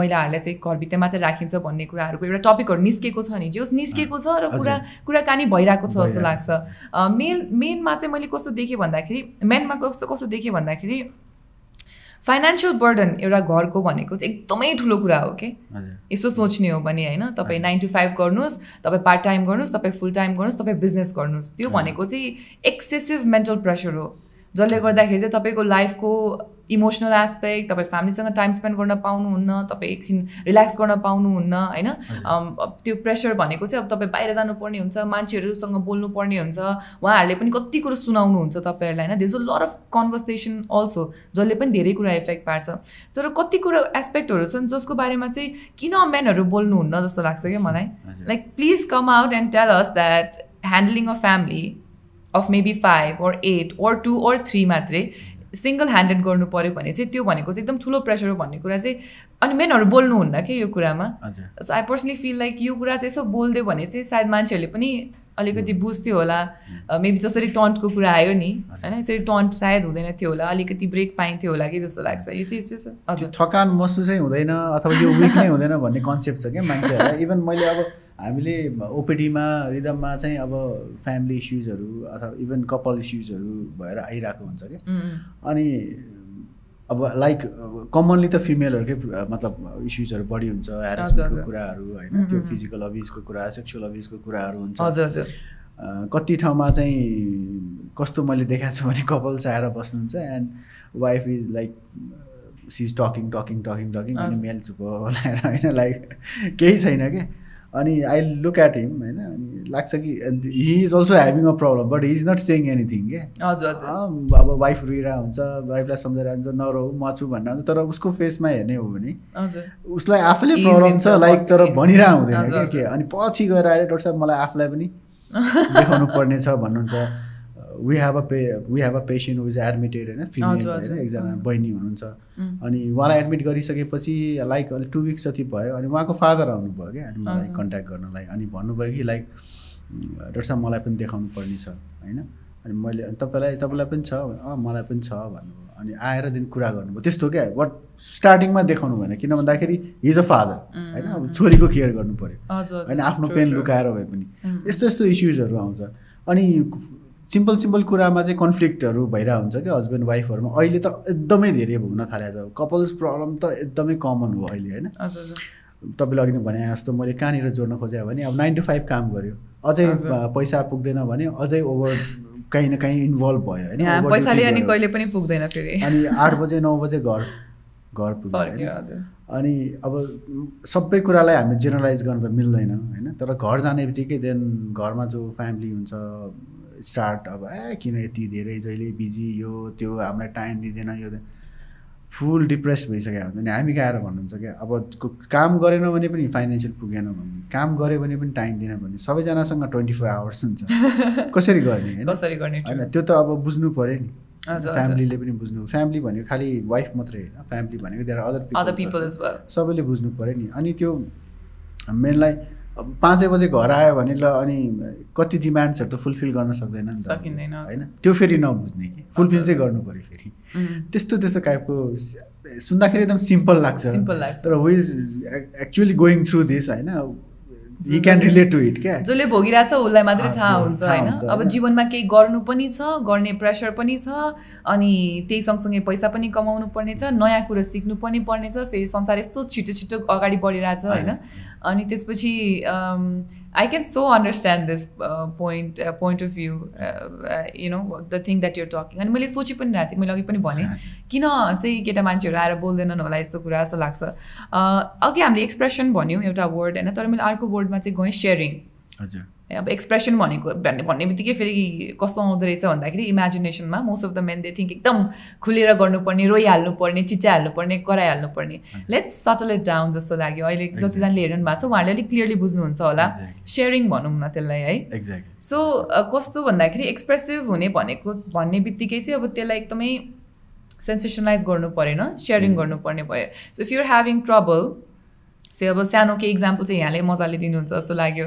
महिलाहरूलाई चाहिँ घरभित्र मात्रै राखिन्छ भन्ने कुराहरूको एउटा टपिकहरू निस्केको छ नि। जे निस्केको छ र कुरा कुराकानी भइरहेको छ जस्तो लाग्छ। मेन मेनमा चाहिँ मैले कस्तो देखेँ भन्दाखेरि मेनमा कस्तो कस्तो देखेँ भन्दाखेरि फाइनेन्सियल बर्डन एउटा घरको भनेको चाहिँ एकदमै ठुलो कुरा हो कि यसो सोच्ने हो भने होइन तपाईँ। नाइन टु फाइभ गर्नुहोस् तपाईँ पार्ट टाइम गर्नुहोस् तपाईँ फुल टाइम गर्नुहोस् तपाईँ बिजनेस गर्नुहोस् त्यो। भनेको चाहिँ एक्सेसिभ मेन्टल प्रेसर हो जसले गर्दाखेरि चाहिँ तपाईँको लाइफको इमोसनल एस्पेक्ट तपाईँ फ्यामिलीसँग टाइम स्पेन्ड गर्न पाउनुहुन्न तपाईँ एकछिन रिल्याक्स गर्न पाउनुहुन्न होइन? त्यो प्रेसर भनेको चाहिँ अब तपाईँ बाहिर जानुपर्ने हुन्छ मान्छेहरूसँग बोल्नुपर्ने हुन्छ उहाँहरूले पनि कति कुरो सुनाउनुहुन्छ तपाईँहरूलाई होइन? There's a lot of conversation also जसले पनि धेरै कुरा इफेक्ट पार्छ। तर कति कुरो एस्पेक्टहरू छन् जसको बारेमा चाहिँ किन मेनहरू बोल्नुहुन्न जस्तो लाग्छ क्या मलाई। Like please come out and tell us that handling a family of maybe five or eight or two or three मात्रै सिङ्गल ह्यान्डेड गर्नु पऱ्यो भने चाहिँ त्यो भनेको चाहिँ एकदम ठुलो प्रेसर हो भन्ने कुरा चाहिँ अनि मेनहरू बोल्नुहुन्न कि यो कुरामा? So I personally feel like यो कुरा चाहिँ यसो बोलिदियो भने चाहिँ सायद मान्छेहरूले पनि अलिकति बुझ्थ्यो होला। मेबी जसरी टन्टको कुरा आयो नि होइन यसरी टन्ट सायद हुँदैन थियो होला अलिकति ब्रेक पाइन्थ्यो होला कि जस्तो लाग्छ। यो चिज चाहिँ थकान महसुसै हुँदैन अथवा यो विक नै हुँदैन भन्ने कन्सेप्ट छ क्या मान्छेहरूलाई। इभन मैले अब हामीले ओपिडीमा रिदममा चाहिँ अब फ्यामिली इस्युजहरू अथवा इभन कपाल इस्युजहरू भएर आइरहेको हुन्छ क्या अनि अब लाइक कमनली त फिमेलहरूकै मतलब इस्युजहरू बढी हुन्छ ह्यारेसमेन्टको। कुराहरू होइन त्यो फिजिकल अबिजको कुरा सेक्सुअल अबिजको कुराहरू हुन्छ। कति ठाउँमा चाहिँ कस्तो मैले देखाएको छु भने कपल्स आएर बस्नुहुन्छ and wife is like she is talking talking talking talking अनि। मेल चुप लाएर होइन लाइक केही छैन क्या अनि आई लुक एट हिम होइन? अनि लाग्छ कि he is also having a problem but he is not saying anything क्या हजुर अब वाइफ रुइरहेको हुन्छ वाइफलाई सम्झाइरहेको हुन्छ नरहु म छु भनेर हुन्छ तर उसको फेसमा हेर्ने हो भने उसलाई आफैले प्रब्लम छ लाइक तर भनिरहेको हुँदैन क्या के। अनि पछि गएर आएर डक्टर साहब मलाई आफूलाई पनि देखाउनु पर्ने छ भन्नुहुन्छ। We have a pay we have a patient who's admitted होइन फिमेल होइन एकजना। बहिनी हुनुहुन्छ। अनि उहाँलाई एडमिट गरिसकेपछि लाइक अलिक टु विक्स जति भयो अनि उहाँको फादर आउनुभयो क्या अनि मलाई। कन्ट्याक्ट गर्नलाई। अनि भन्नुभयो कि लाइक डक्टर साहब मलाई पनि देखाउनु पर्ने छ होइन। अनि मैले अनि तपाईँलाई तपाईँलाई पनि छ अँ मलाई पनि छ भन्नुभयो। अनि आएर दिन कुरा गर्नुभयो। त्यस्तो क्या बट स्टार्टिङमा देखाउनु भएन। किन भन्दाखेरि हिज अ फादर होइन। अब छोरीको केयर गर्नु पऱ्यो होइन आफ्नो पेन. लुकाएर भए पनि। यस्तो यस्तो इस्युजहरू आउँछ। अनि सिम्पल सिम्पल कुरामा चाहिँ कन्फ्लिक्टहरू भइरहेको हुन्छ क्या हस्बेन्ड वाइफहरूमा अहिले त एकदमै धेरै भुग्न थालेको छ कपल्स प्रब्लम त एकदमै कमन हो अहिले होइन? तपाईँले अघि नै भने जस्तो मैले कहाँनिर जोड्न खोजेँ भने अब नाइन टु फाइभ काम गऱ्यो। अझै पैसा पुग्दैन भने अझै ओभर कहीँ न कहीँ इन्भल्भ भयो होइन। कहिले पनि पुग्दैन फेरि। अनि आठ बजे नौ बजे घर घर पुग्यो अनि अब सबै कुरालाई हामी जेनरलाइज गर्न त मिल्दैन होइन? तर घर जाने बित्तिकै देन घरमा जो फ्यामिली हुन्छ स्टार्ट अब ए किन यति धेरै जहिले बिजी यो त्यो हामीलाई टाइम दिँदैन यो फुल डिप्रेस भइसक्यो हुन्छ नि हामी गएर भन्नुहुन्छ क्या अब काम गरेन भने पनि फाइनेन्सियल पुगेन भने काम गऱ्यो भने पनि टाइम दिएन भने सबैजनासँग ट्वेन्टी फोर आवर्स हुन्छ। कसरी गर्ने होइन? कसरी गर्ने होइन त्यो त अब बुझ्नु पऱ्यो नि। फ्यामिलीले पनि बुझ्नु फ्यामिली भनेको खालि वाइफ मात्रै होइन फ्यामिली भनेको अदर अदर पिपल सबैले बुझ्नु पऱ्यो नि। अनि त्यो मेनलाई पाँचै बजे घर आयो भने ल अनि कति डिमान्ड्सहरू त फुलफिल गर्न सक्दैन नि त। सकिँदैन। होइन? त्यो फेरि नबुझ्ने कि। फुलफिल चाहिँ गर्नु पऱ्यो फेरि। त्यस्तो त्यस्तो टाइपको सुन्दाखेरि एकदम सिम्पल लाग्छ। सिम्पल लाग्छ। तर is actually going through this होइन? He can relate to it क्या? जसले भोगिरहेछ उसलाई मात्रै थाहा हुन्छ होइन? अब? जीवनमा केही गर्नु पनि छ गर्ने प्रेसर पनि छ अनि त्यही सँगसँगै पैसा पनि कमाउनु पर्ने छ नयाँ कुरो सिक्नु पनि पर्ने छ फेरि संसार यस्तो छिटो छिटो अगाडि बढिरहेछ होइन? अनि त्यसपछि I can so understand this point point of view you know the thing that your talking अनि मैले सोची पनि रहेको थिएँ मैले अघि पनि भनेँ किन चाहिँ केटा मान्छेहरू आएर बोल्दैनन् होला यस्तो कुरा जस्तो लाग्छ? अँ, अघि हामीले एक्सप्रेसन भन्यौँ एउटा वर्ड होइन? तर मैले अर्को वर्डमा चाहिँ गएँ सेयरिङ हजुर। अब एक्सप्रेसन भनेको भन्ने भन्ने बित्तिकै फेरि कस्तो आउँदो रहेछ भन्दाखेरि इमेजिनेसनमा most of the men they think एकदम खुलेर गर्नुपर्ने रोइहाल्नु पर्ने चिच्याइहाल्नु पर्ने कराइहाल्नु पर्ने लेट्स सटल इट डाउन जस्तो लाग्यो। अहिले जतिजनाले हेर्नु भएको छ उहाँहरूले अलिक क्लियरली बुझ्नुहुन्छ होला. सेयरिङ भनौँ न त्यसलाई है। सो कस्तो भन्दाखेरि एक्सप्रेसिभ हुने भनेको भन्ने बित्तिकै चाहिँ अब त्यसलाई एकदमै सेन्सेसनलाइज गर्नु परेन सेयरिङ गर्नुपर्ने भयो। So if your having trouble say अब सानो केही इक्जाम्पल चाहिँ यहाँले मजाले दिनुहुन्छ जस्तो लाग्यो।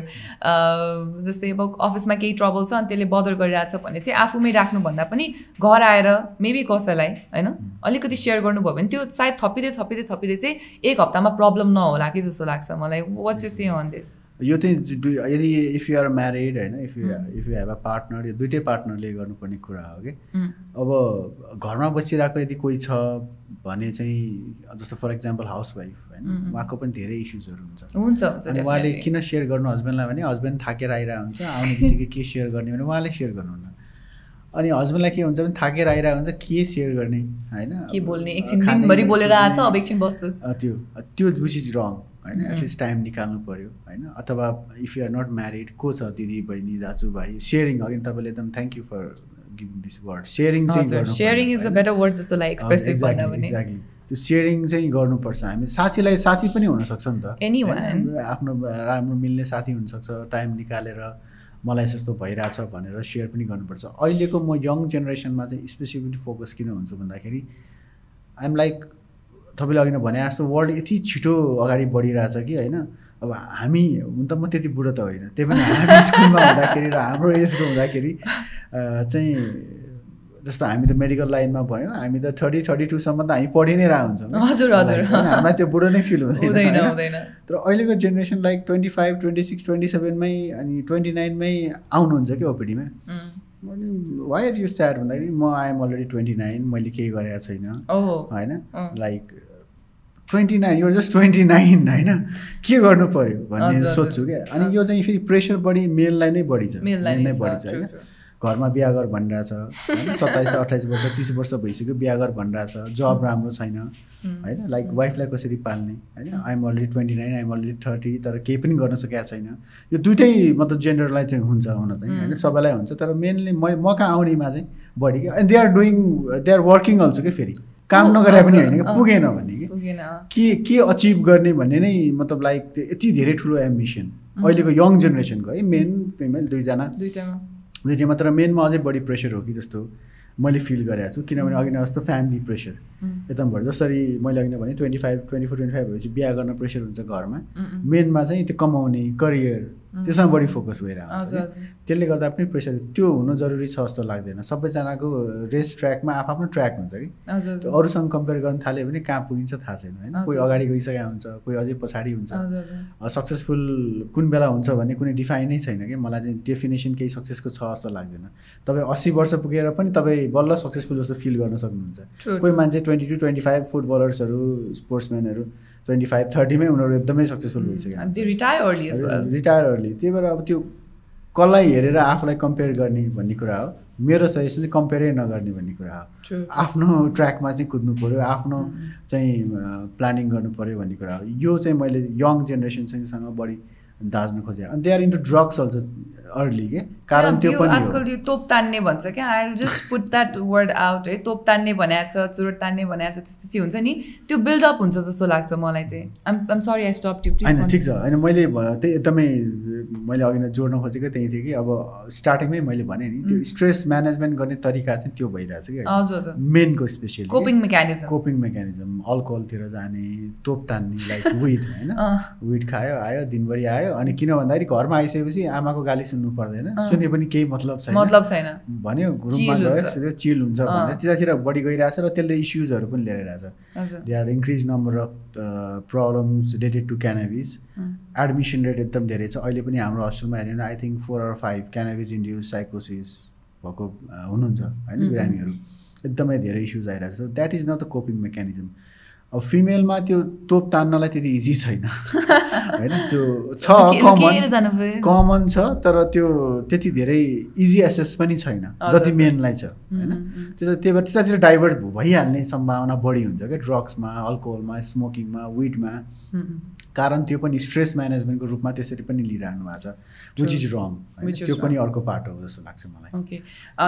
जस्तै अब अफिसमा केही ट्रबल छ अनि त्यसले बदर गरिरहेछ भने चाहिँ आफूमै राख्नुभन्दा पनि घर आएर मेबी कसैलाई होइन अलिकति सेयर गर्नुभयो भने त्यो सायद थपिँदै थपिँदै थपिँदै चाहिँ एक हप्तामा प्रब्लम नहोला कि जस्तो लाग्छ मलाई। What's you say on this यो चाहिँ यदि इफ यु आर म्यारिड होइन if you if you have a partner यो दुइटै पार्टनरले गर्नुपर्ने कुरा हो कि। अब घरमा बसिरहेको यदि कोही छ भने चाहिँ जस्तो फर इक्जाम्पल हाउस वाइफ होइन उहाँको पनि धेरै इस्युजहरू हुन्छ। अनि उहाँले. किन सेयर गर्नु हस्बेन्डलाई भने हस्बेन्ड थाकेर आइरहेको हुन्छ आउने बित्तिकै के सेयर गर्ने भने उहाँले सेयर गर्नुहुन्न। अनि हस्बेन्डलाई के हुन्छ भने थाकेर आइरहेको हुन्छ के सेयर गर्ने होइन? के बोल्ने? एकछिन खाने, दिनभरि बोलेर आएको छ सुत्ने, अब एकछिन बस्छु। अ, त्यो त्यो विच इज रङ होइन एटलिस्ट टाइम निकाल्नु पऱ्यो होइन? अथवा if you are not married को छ दिदी बहिनी दाजुभाइ? सेयरिङ अघि तपाईँले एकदम thank you for giving this word sharing चाहिँ sharing is a? Better word जस्तो एक्सप्रेसिभ भन्दा एक्ज्याक्टली त्यो सेयरिङ चाहिँ गर्नुपर्छ। हामी साथीलाई साथी पनि हुनसक्छ नि त? आफ्नो राम्रो मिल्ने साथी हुनसक्छ टाइम निकालेर मलाई यस्तो भइरहेछ भनेर सेयर पनि गर्नुपर्छ। अहिलेको म यङ जेनेरेसनमा चाहिँ स्पेसिफिकली फोकस किन हुन्छु भन्दाखेरि आइएम लाइक तपाईँले अघि नै भने जस्तो वर्ल्ड यति छिटो अगाडि बढिरहेछ कि होइन? अब हामी हुन त म त्यति बुढो त होइन। त्यही पनि हामी स्कुलमा हुँदाखेरि र हाम्रो एजको हुँदाखेरि चाहिँ जस्तो हामी त मेडिकल लाइनमा भयौँ हामी त थर्टी थर्टी टूसम्म त हामी पढि नै रहेको हुन्छौँ। हजुर, हजुर। हामीलाई त्यो बुढो नै फिल हुँदैन तर अहिलेको generation like twenty five twenty six twenty सेभेनमै अनि ट्वेन्टी नाइनमै आउनुहुन्छ कि ओपिडीमा? वाइ आर यु स्याड भन्दाखेरि म आइएम अलरेडी ट्वेन्टी नाइन मैले केही गरेको छैन। होइन। लाइक ट्वेन्टी नाइन यो जस्ट ट्वेन्टी नाइन होइन? के गर्नु पऱ्यो भन्ने। सोध्छु क्या। अनि यो चाहिँ फेरि प्रेसर बढी मेललाई नै बढी छ मेललाई मेल नै बढी छ होइन. घरमा बिहा गर भनिरहेछ होइन? सत्ताइस अट्ठाइस वर्ष तिस वर्ष भइसक्यो बिहा गर भनिरहेछ। जब राम्रो छैन होइन? लाइक वाइफलाई कसरी पाल्ने होइन? I'm already twenty nine I'm already thirty तर केही पनि गर्न सकेको छैन। यो दुइटै मतलब जेन्डरलाई चाहिँ हुन्छ हुन चाहिँ होइन? सबैलाई हुन्छ तर मेनली म म कहाँ आउनेमा चाहिँ बढी। क्या and they are doing they are working also कि फेरि। काम नगरे पनि होइन कि। पुगेन भन्ने कि। के के अचिभ गर्ने भन्ने नै मतलब लाइक त्यो यति धेरै ठुलो एम्बिसन अहिलेको यङ जेनेरेसनको है मेन फिमेल दुईजना। दुइटामा दुईवटा मात्र मेनमा अझै बढी प्रेसर हो कि जस्तो मैले फिल गरेको छु। किनभने अघि नै जस्तो फ्यामिली प्रेसर उम्, एकदमबाट जसरी मैले अघि नै भने twenty five twenty four twenty five भएपछि बिहा गर्न प्रेसर हुन्छ घरमा। मेनमा चाहिँ त्यो कमाउने करियर त्यसमा बढी फोकस भइरहेको हुन्छ। हजुर त्यसले गर्दा पनि प्रेसर त्यो हुनु जरुरी छ जस्तो लाग्दैन। सबैजनाको रेस ट्र्याकमा आफ्नो ट्र्याक हुन्छ कि? त्यो अरूसँग कम्पेयर गर्न थाल्यो भने कहाँ पुगिन्छ थाहा छैन होइन? कोही। अगाडि गइसकेको हुन्छ कोही अझै पछाडि हुन्छ। सक्सेसफुल कुन बेला हुन्छ भन्ने कुनै डिफाइनै छैन कि? मलाई चाहिँ डेफिनेसन केही सक्सेसको छ जस्तो लाग्दैन। तपाईँ अस्सी वर्ष पुगेर पनि तपाईँ बल्ल सक्सेसफुल जस्तो फिल गर्न सक्नुहुन्छ। कोही. मान्छे ट्वेन्टी टू ट्वेन्टी फाइभ फुटबलर्सहरू स्पोर्ट्सम्यानहरू ट्वेन्टी फाइभ थर्टीमै उनीहरू एकदमै सक्सेसफुल भइसक्यो। as well. रिटायर अर्ली त्यही भएर अब त्यो कसलाई हेरेर आफूलाई कम्पेयर गर्ने भन्ने कुरा हो। मेरो सजेसन चाहिँ कम्पेयरै नगर्ने भन्ने कुरा हो. आफ्नो ट्र्याकमा चाहिँ कुद्नु पऱ्यो आफ्नो चाहिँ प्लानिङ गर्नु पऱ्यो भन्ने कुरा हो। यो चाहिँ मैले यङ जेनेरेसनसँग बढी दाज्न खोजेँ अनि they are into drugs also early के? कारण त्यो पनि आजकल यो तोप तान्ने भन्छ क्या I just put that word out है तोप तान्ने भनेको छ चुरोट तान्ने भनेको छ त्यसपछि हुन्छ नि त्यो बिल्डअप हुन्छ जस्तो लाग्छ मलाई चाहिँ। Um um sorry I stop to होइन ठिक छ। होइन मैले त्यही एकदमै मैले अघि नै जोड्न खोजेको त्यही थियो कि अब स्टार्टिङमै मैले भने नि त्यो स्ट्रेस म्यानेजमेन्ट गर्ने तरिका चाहिँ त्यो भइरहेछ कि। हजुर मेनको specially coping mechanism coping mechanism अल्कोहलतिर जाने तोप तान्ने लाइक विट होइन? विट खायो आयो दिनभरि आयो अनि किन भन्दाखेरि घरमा आइसकेपछि आमाको गाली सुन्नु पर्दैन। सुने पनि केही मतलब छैन। मतलब छैन। भन्यो Chill गयो चिल हुन्छ भनेर त्यतातिर बढी गइरहेछ र त्यसले इस्युजहरू पनि लिएर आइरहेछ। हजुर। They are increase number of problems related to cannabis admission rate एकदम धेरै छ। अहिले पनि हाम्रो हस्टेलमा हेऱ्यो भने I think four or five cannabis induce साइकोसिस भएको अ, हुनुहुन्छ। होइन बिरामीहरू। एकदमै धेरै इस्युज आइरहेको छ that is not the coping mechanism अब फिमेलमा त्यो तोप तान्नलाई त्यति इजी छैन। होइन? त्यो छ कमन कमन छ तर त्यो त्यति धेरै इजी एसेस पनि छैन। जति। मेनलाई छ। होइन? त्यो त्यही भएर त्यतातिर डाइभर्ट भइहाल्ने सम्भावना बढी हुन्छ क्या? ड्रग्समा अल्कोहलमा स्मोकिङमा विडमा कारण त्यो पनि स्ट्रेस म्यानेजमेन्टको रूपमा त्यसरी पनि लिइरहनु भएको छ। विच इज रङ त्यो पनि. अर्को पार्ट हो जस्तो लाग्छ मलाई। ओके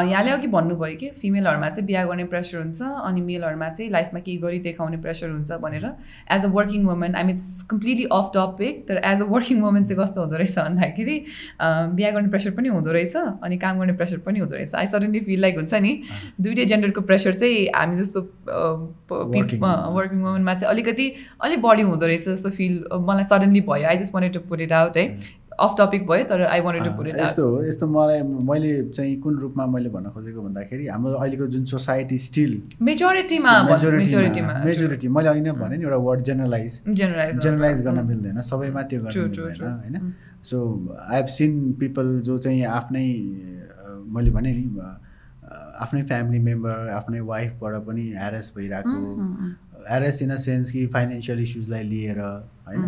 यहाँले अघि भन्नुभयो कि फिमेलहरूमा चाहिँ बिहा गर्ने प्रेसर हुन्छ अनि मेलहरूमा चाहिँ लाइफमा केही गरी देखाउने प्रेसर हुन्छ भनेर। As a working woman I mean completely off topic तर एज अ वर्किङ वुमन चाहिँ कस्तो हुँदो रहेछ भन्दाखेरि बिहा गर्ने प्रेसर पनि हुँदो रहेछ अनि काम गर्ने प्रेसर पनि हुँदो रहेछ। आई सडनली फिल लाइक हुन्छ नि दुइटै जेन्डरको प्रेसर चाहिँ हामी जस्तो. वर्किङ वुमनमा चाहिँ अलिकति अलिक बढी हुँदो रहेछ जस्तो फिल मलाई सडनली भयो I just wanted to put it out है अफ टपिक भयो तर I wanted to put it out यस्तो हो यस्तो मलाई मैले चाहिँ कुन रूपमा मैले भन्न खोजेको भन्दाखेरि हाम्रो अहिलेको जुन सोसाइटी स्टिल मेजोरिटीमा मेजोरिटीमा मेजोरिटी मैले अहिले नै भने नि एउटा वर्ड जेनरलाइज जेनरलाइज जेनरलाइज गर्न मिल्दैन सबैमा त्यो गर्न मिल्दैन. होइन? So I have seen people जो चाहिँ आफ्नै मैले भने नि आफ्नै फ्यामिली मेम्बर आफ्नै वाइफबाट पनि ह्यारेस भइरहेको ह्यारेस इन अ सेन्स कि फाइनेन्सियल इस्युजलाई लिएर होइन?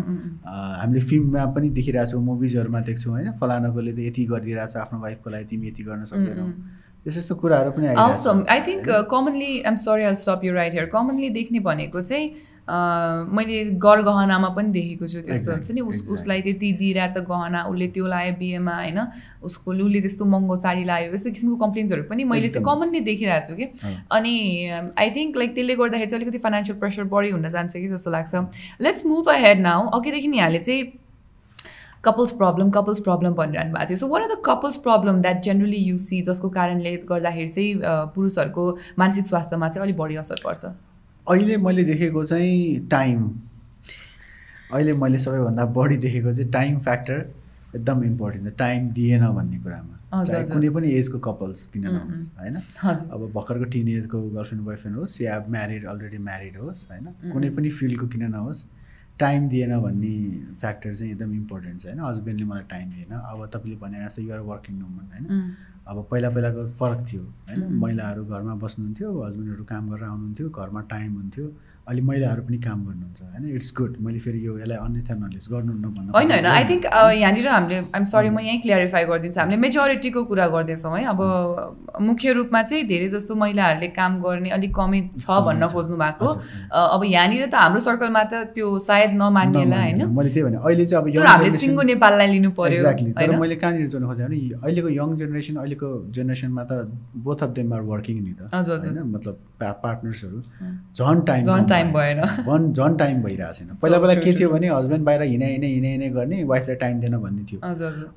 हामीले फिल्ममा पनि देखिरहेको छौँ मुभिजहरूमा देख्छौँ होइन? फलानाकोले त यति गरिदिइरहेछ आफ्नो वाइफको लागि तिमी यति गर्न सक्दैनौ। यस्तो यस्तो कुराहरू पनि आउँछ I think commonly I'm sorry I stop you right here commonly देख्ने भनेको चाहिँ मैले गर गहनामा पनि देखेको छु त्यस्तो हुन्छ नि। उस उसलाई त्यति दिइरहेछ गहना उसले त्यो लायो बिहेमा होइन। उसको उसले त्यस्तो महँगो साडी लायो यस्तो किसिमको कम्प्लेन्सहरू पनि मैले चाहिँ। कमनली देखिरहेको छु कि। अनि आई थिङ्क लाइक त्यसले गर्दाखेरि चाहिँ अलिकति फाइनेन्सियल प्रेसर बढी हुन जान्छ कि जस्तो लाग्छ। Let's move ahead now अघिदेखि यहाँले चाहिँ कपल्स प्रब्लम कपल्स प्रब्लम भनिरहनु भएको थियो। So what are the couples problem that generally you see जसको कारणले गर्दाखेरि चाहिँ पुरुषहरूको मानसिक स्वास्थ्यमा चाहिँ अलिक बढी असर पर्छ? अहिले मैले देखेको चाहिँ टाइम। अहिले मैले सबैभन्दा बढी देखेको चाहिँ टाइम फ्याक्टर एकदम इम्पोर्टेन्ट टाइम दिएन भन्ने कुरामा। कुनै पनि एजको कपल्स किन नहोस् होइन? अब भर्खरको टिन एजको गर्लफ्रेन्ड बोयफ्रेन्ड होस् या म्यारिड अलरेडी म्यारिड होस् होइन. कुनै पनि फिल्डको किन नहोस् टाइम दिएन भन्ने फ्याक्टर चाहिँ एकदम इम्पोर्टेन्ट छ होइन? हस्बेन्डले मलाई टाइम दिएन। अब तपाईँले भने जस्तो युआर वर्किङ वुमन होइन? अब पहिला पहिलाको फरक थियो होइन. महिलाहरू घरमा बस्नुहुन्थ्यो हस्बेन्डहरू काम गरेर आउनुहुन्थ्यो घरमा टाइम हुन्थ्यो अहिले महिलाहरू पनि काम गर्नुहुन्छ होइन? इट्स गुड मैले फेरि यो यसलाई अन्यथा नलेज गर्नुहुन्न भन्नु होइन होइन। आई थिङ्क यहाँनिर हामीले आइम सरी म यहीँ क्लियरिफाई गरिदिन्छु। हामीले मेजोरिटीको कुरा गर्दैछौँ है? अब मुख्य रूपमा चाहिँ धेरै जस्तो महिलाहरूले काम गर्ने अलिक कमी छ भन्न। खोज्नु भएको। अब यहाँनिर त हाम्रो सर्कलमा त त्यो सायद नमान्नेला होइन। मैले त्यही भने अहिले चाहिँ अब हामीले सिङ्गो नेपाललाई लिनु पर्यो एक्ज्याक्टली तर मैले कहाँनिर जोड्नु खोजेँ भने अहिलेको यङ जेनेरेसन अहिलेको जेनेरेसनमा त both of them are working नि त। होइन? मतलब पार्टनर्सहरू. झन् टाइम भयो। भएन। झन् झन् टाइम भइरहेको छैन पहिला पहिला के थियो. भने हस्बेन्ड बाहिर हिँडे हिँडे हिँडे हिँडे गर्ने वाइफलाई टाइम दिएन भन्ने थियो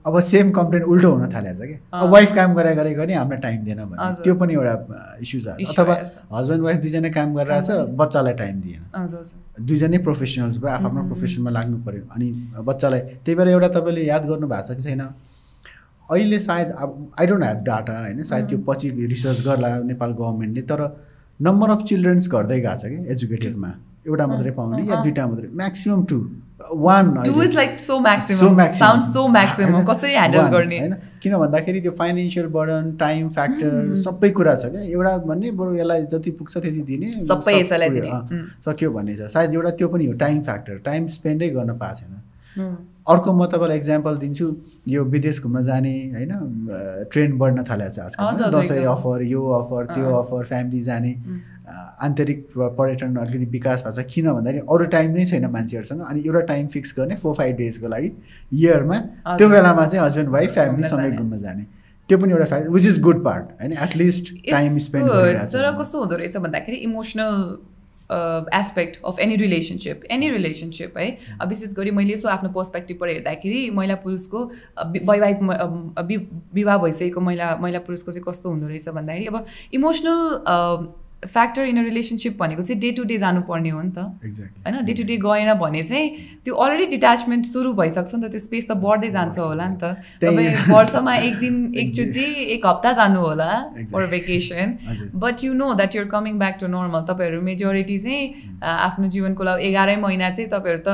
अब सेम कम्प्लेन उल्टो हुन थालेको छ कि। अब वाइफ काम गरे गरे गर्ने हामीलाई टाइम दिएन भन्ने हजुर, त्यो। पनि एउटा Issue छ अथवा। हस्बेन्ड वाइफ दुईजना काम गरिरहेछ काम बच्चालाई टाइम दिएन दुईजनै प्रोफेसनल्स भयो आफ्नो. प्रोफेसनमा लाग्नु पऱ्यो अनि बच्चालाई त्यही भएर एउटा तपाईँले याद गर्नु भएको छ कि छैन अहिले सायद अब आई डोन्ट ह्याभ डाटा होइन सायद त्यो पछि रिसर्च गर्ला नेपाल गभर्मेन्टले तर नम्बर अफ चिल्ड्रेन्स घट्दै गएको छ कि एजुकेटेडमा एउटा मात्रै पाउने या। दुइटा मात्रै? म्याक्सिमम् टू वान होइन? किन भन्दाखेरि त्यो फाइनेन्सियल बर्डन टाइम फ्याक्टर. सबै कुरा छ क्या। एउटा भन्ने बरु यसलाई जति पुग्छ त्यति दिने। सबै उम्. सक्यो भन्ने छ। सायद एउटा त्यो पनि हो टाइम फ्याक्टर टाइम स्पेन्डै गर्न पाएको छैन. अर्को म तपाईँलाई इक्जाम्पल दिन्छु यो विदेश घुम्न जाने होइन ट्रेन्ड बढ्न थालेको छ आजकल दसैँ। अफर यो अफर त्यो। अफर फ्यामिली जाने आन्तरिक पर्यटन अलिकति विकास भएको छ किन भन्दाखेरि अरू टाइम नै छैन मान्छेहरूसँग अनि एउटा टाइम फिक्स गर्ने फोर फाइभ डेजको लागि इयरमा। त्यो बेलामा चाहिँ हस्बेन्ड वाइफ फ्यामिलीसँगै। घुम्न जाने त्यो पनि एउटा विच इज गुड पार्ट होइन एटलिस्ट टाइम स्पेन्ड. तर कस्तो हुँदो रहेछ भन्दाखेरि emotional aspect of any relationship any relationship है। विशेष गरी मैले यसो आफ्नो पर्सपेक्टिभबाट हेर्दाखेरि महिला पुरुषको वैवाहिक विवाह भइसकेको महिला महिला पुरुषको चाहिँ कस्तो हुँदो रहेछ भन्दाखेरि अब emotional factor in a relationship भनेको चाहिँ डे टु डे जानुपर्ने हो नि त। होइन डे टु डे गएन भने चाहिँ त्यो अलरेडी डिट्याचमेन्ट सुरु भइसक्छ नि त त्यो स्पेस त बढ्दै जान्छ होला नि त। तपाईँ वर्षमा एक दिन एकचोटि एक हप्ता जानु होला for. Vacation but you know that you're coming back to normal तपाईँहरू मेजोरिटी चाहिँ अ, आफ्नो जीवनको लागि एघारै महिना चाहिँ तपाईँहरू त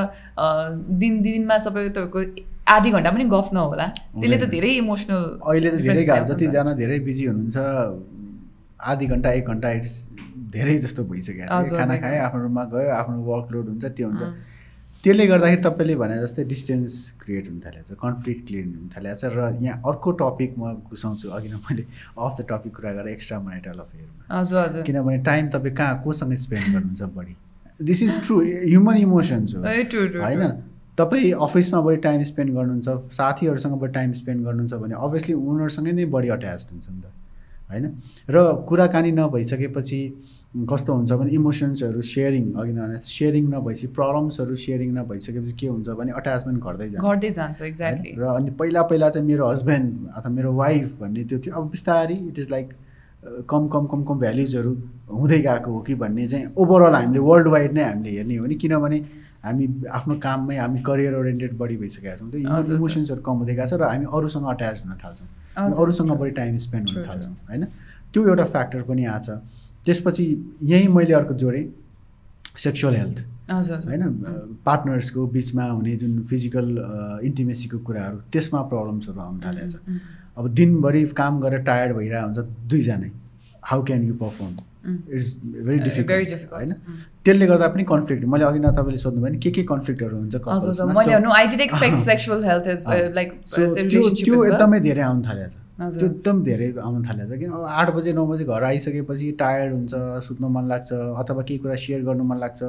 दिन दिनमा सबै तपाईँको आधी घन्टा पनि गफ नहोला। त्यसले त। धेरै इमोसनल अहिले त धेरै जतिजना धेरै बिजी हुनुहुन्छ आधी घन्टा एक घन्टा इट्स धेरै जस्तो भइसकेको छ हजुर, कि। खाना। खायो आफ्नो रुममा गयो आफ्नो वर्कलोड हुन्छ त्यो हुन्छ। त्यसले गर्दाखेरि तपाईँले भने जस्तै डिस्टेन्स क्रिएट हुन थालेको छ कन्फ्लिक्ट क्रिएट हुन थालेको छ र यहाँ अर्को टपिक म घुसाउँछु अघि नै मैले अफ द टपिक कुरा गरेँ एक्स्ट्रा मनाइटल अफेयरमा हजुर हजुर किनभने टाइम तपाईँ कहाँ कोसँग स्पेन्ड गर्नुहुन्छ बढी this is true human emotions हो होइन. तपाईँ अफिसमा बढी टाइम स्पेन्ड गर्नुहुन्छ साथीहरूसँग बढी टाइम स्पेन्ड गर्नुहुन्छ भने अभियसली उनीहरूसँगै नै बढी अट्याच हुन्छ नि त होइन? र कुराकानी नभइसकेपछि कस्तो हुन्छ भने इमोसन्सहरू सेयरिङ अघि नै सेयरिङ नभएपछि प्रब्लम्सहरू सेयरिङ नभइसकेपछि के हुन्छ भने अट्याचमेन्ट घट्दै जान्छ। घट्दै जान्छ एक्ज्याक्टली? र अनि पहिला पहिला चाहिँ मेरो हस्बेन्ड अथवा मेरो वाइफ भन्ने त्यो थियो। अब बिस्तारै इट इज लाइक कम कम कम कम भ्याल्युजहरू हुँदै गएको हो कि भन्ने चाहिँ ओभरअल हामीले वर्ल्ड वाइड नै हामीले हेर्ने हो भने किनभने हामी आफ्नो काममै हामी करियर ओरिएन्टेड बढी भइसकेका छौँ। त्यो। इमोसन्सहरू कम हुँदै गएको छ र हामी अरूसँग अट्याच हुन थाल्छौँ। अरूसँग. बढी टाइम स्पेन्ड हुन थाल्छौँ होइन? त्यो एउटा फ्याक्टर पनि आएको छ। त्यसपछि यहीँ मैले अर्को जोडेँ सेक्सुअल हेल्थ होइन? पार्टनर्सको बिचमा हुने जुन फिजिकल इन्टिमेसीको कुराहरू त्यसमा प्रब्लम्सहरू आउनु थालेको छ। अब दिनभरि काम गरेर टायर्ड भइरहेको हुन्छ दुईजनै। How can you perform. It's very difficult. होइन. त्यसले गर्दा पनि कन्फ्लिक्ट मैले अघि न तपाईँले सोध्नुभयो नि के के कन्फ्लिक्टहरू हुन्छ त्यो एकदमै धेरै आउनु थालेको छ। त्यो एकदम धेरै आउनु थालेको छ किन अब आठ बजे नौ बजे घर आइसकेपछि टायर्ड हुन्छ सुत्न मन लाग्छ अथवा केही कुरा सेयर गर्नु मन लाग्छ।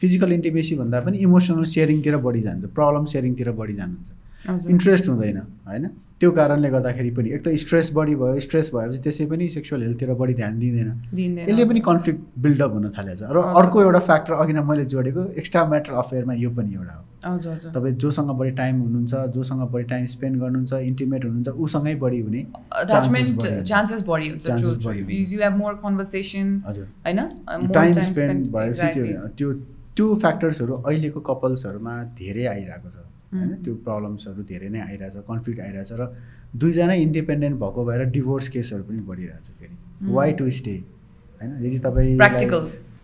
फिजिकल इन्टिमेसी भन्दा पनि इमोसनल सेयरिङतिर बढी जान्छ प्रब्लम सेयरिङतिर बढी जानुहुन्छ। इन्ट्रेस्ट हुँदैन होइन? त्यो कारणले गर्दाखेरि पनि एक त स्ट्रेस बढी भयो स्ट्रेस भएपछि त्यसै पनि सेक्सुअल हेल्थतिर बढी ध्यान दिँदैन। यसले पनि कन्फ्लिक्ट बिल्डअप हुन थालेको छ र। अर्को एउटा फ्याक्टर अघि नै मैले जोडेको एक्स्ट्रा म्याटर अफेयरमा यो पनि एउटा हो। तपाईँ जोसँग बढी टाइम हुनुहुन्छ जोसँग बढी टाइम स्पेन्ड गर्नुहुन्छ इन्टिमेट हुनुहुन्छ उसँगै बढी हुने। चान्सेस बढी हुन्छ। टाइम स्पेन्ड भएपछि त्यो त्यो फ्याक्टर्सहरू अहिलेको कपल्सहरूमा धेरै आइरहेको छ। होइन? त्यो प्रब्लम्सहरू धेरै नै आइरहेछ कन्फ्लिक्ट आइरहेछ र दुईजना इन्डिपेन्डेन्ट भएको भएर डिभोर्स केसहरू पनि बढिरहेछ फेरि। वाइ टु स्टे होइन? यदि तपाईँ.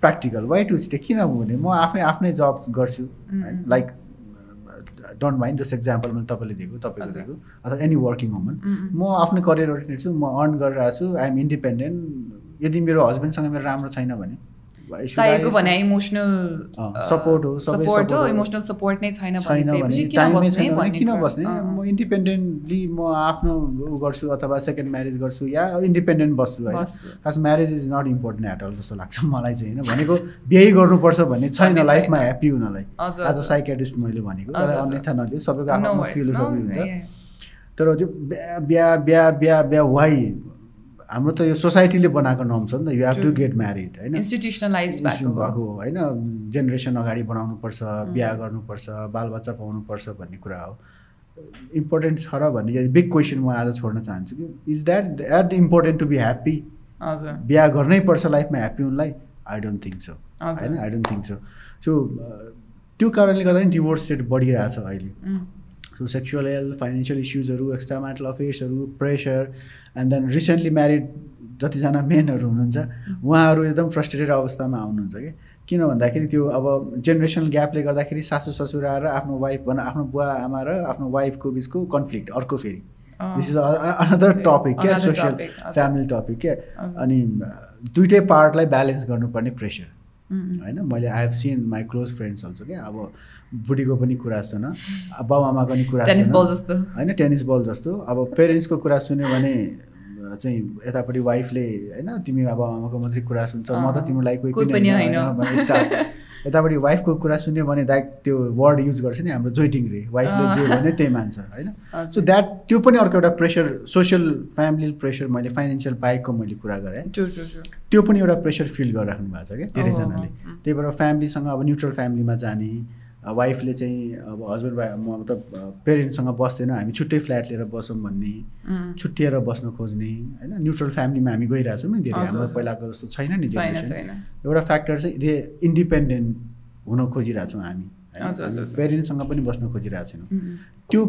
प्र्याक्टिकल वाइ टु स्टे किन भने म आफै आफ्नै जब गर्छु। होइन like don't mind just example मैले तपाईँले दिएको हजुर। दिएको। अथवा एनी वर्किङ वुमन म आफ्नो करियर ओरिएन्टेड छु म अर्न गरिरहेको छु आइएम इन्डिपेन्डेन्ट यदि मेरो हस्बेन्डसँग मेरो राम्रो छैन भने चाहिएको भने इमोसनल अँ, support हो, सपोर्ट हो हो। इमोसनल सपोर्ट नै छैन किन बस्ने अँ, म इन्डिपेन्डेन्टली म आफ्नो उ गर्छु अथवा सेकेन्ड म्यारेज गर्छु या इन्डिपेन्डेन्ट बस्छु बस्छु। खास marriage is not important at all जस्तो लाग्छ मलाई चाहिँ होइन? भनेको बिहे गर्नुपर्छ भन्ने छैन लाइफमा। ह्याप्पी हुनलाई. आज हजुर। साइकेटिस्ट मैले भनेको। अन्यथा नलियो सबैको आफ्नो फिलोसफी हुन्छ. तर त्यो बिहा बिहा बिहा बिहा वाइ हाम्रो त यो सोसाइटीले बनाएको नर्म छ नि त। You have to. Get married होइन? Institutionalized भएको होइन? जेनेरेसन अगाडि बढाउनुपर्छ बिहा गर्नुपर्छ बालबच्चा पाउनुपर्छ भन्ने कुरा हो। इम्पोर्टेन्ट छ र भन्ने यो बिग क्वेसन म आज छोड्न चाहन्छु कि is that that important to be happy हजुर। बिहा गर्नै पर्छ लाइफमा ह्याप्पी हुनलाई? I don't think so. होइन? I don't think so so त्यो कारणले गर्दा नि डिभोर्स रेट बढिरहेछ अहिले। Um, so sexual health financial इस्युजहरू extra marital अफेयर्सहरू pressure and then recently married जतिजना मेनहरू हुनुहुन्छ उहाँहरू एकदम फ्रस्ट्रेटेड अवस्थामा आउनुहुन्छ कि? किन भन्दाखेरि त्यो अब जेनेरेसनल ग्यापले गर्दाखेरि सासू ससुरा र आफ्नो वाइफ भन आफ्नो बुवा आमा र आफ्नो वाइफको बिचको कन्फ्लिक्ट अर्को फेरि। दिस इज अनदर टपिक क्या? सोसियल। फ्यामिली टपिक क्या। अनि दुइटै पार्टलाई ब्यालेन्स गर्नुपर्ने प्रेसर होइन मैले I have seen my close friends also क्या अब बुढीको पनि कुरा सुन बाउ आमाको पनि कुरा टेनिस सुन होइन टेनिस बल जस्तो अब पेरेन्ट्सको कुरा सुन्यो भने चाहिँ यतापट्टि वाइफले होइन तिमी अब आमाको मात्रै कुरा सुन्छ म त अँ, तिमीलाई कोही पनि होइन यतापट्टि वाइफको कुरा सुन्यो भने द्याट त्यो वर्ड युज गर्छ नि हाम्रो जोइटिङ रे। वाइफले जे भने त्यही मान्छ होइन? सो। द्याट त्यो पनि अर्को एउटा प्रेसर सोसियल फ्यामिली प्रेसर मैले फाइनेन्सियल बाहेकको मैले कुरा गरेँ। त्यो पनि एउटा प्रेसर फिल गरिराख्नु भएको छ क्या धेरैजनाले। त्यही भएर फ्यामिलीसँग अब न्युट्रल फ्यामिलीमा जाने वाइफले चाहिँ अब हस्बेन्ड वाइफ म मतलब पेरेन्ट्ससँग बस्दैन हामी छुट्टै फ्ल्याट लिएर बसौँ भन्ने छुट्टिएर बस्न खोज्ने होइन? न्युट्रल फ्यामिलीमा हामी गइरहेछौँ नि धेरै। हाम्रो। पहिलाको जस्तो छैन नि एउटा फ्याक्टर चाहिँ दे इन्डिपेन्डेन्ट हुन खोजिरहेछौँ हामी। पेरेन्ट्ससँग पनि बस्न खोजिरहेको छैनौँ त्यो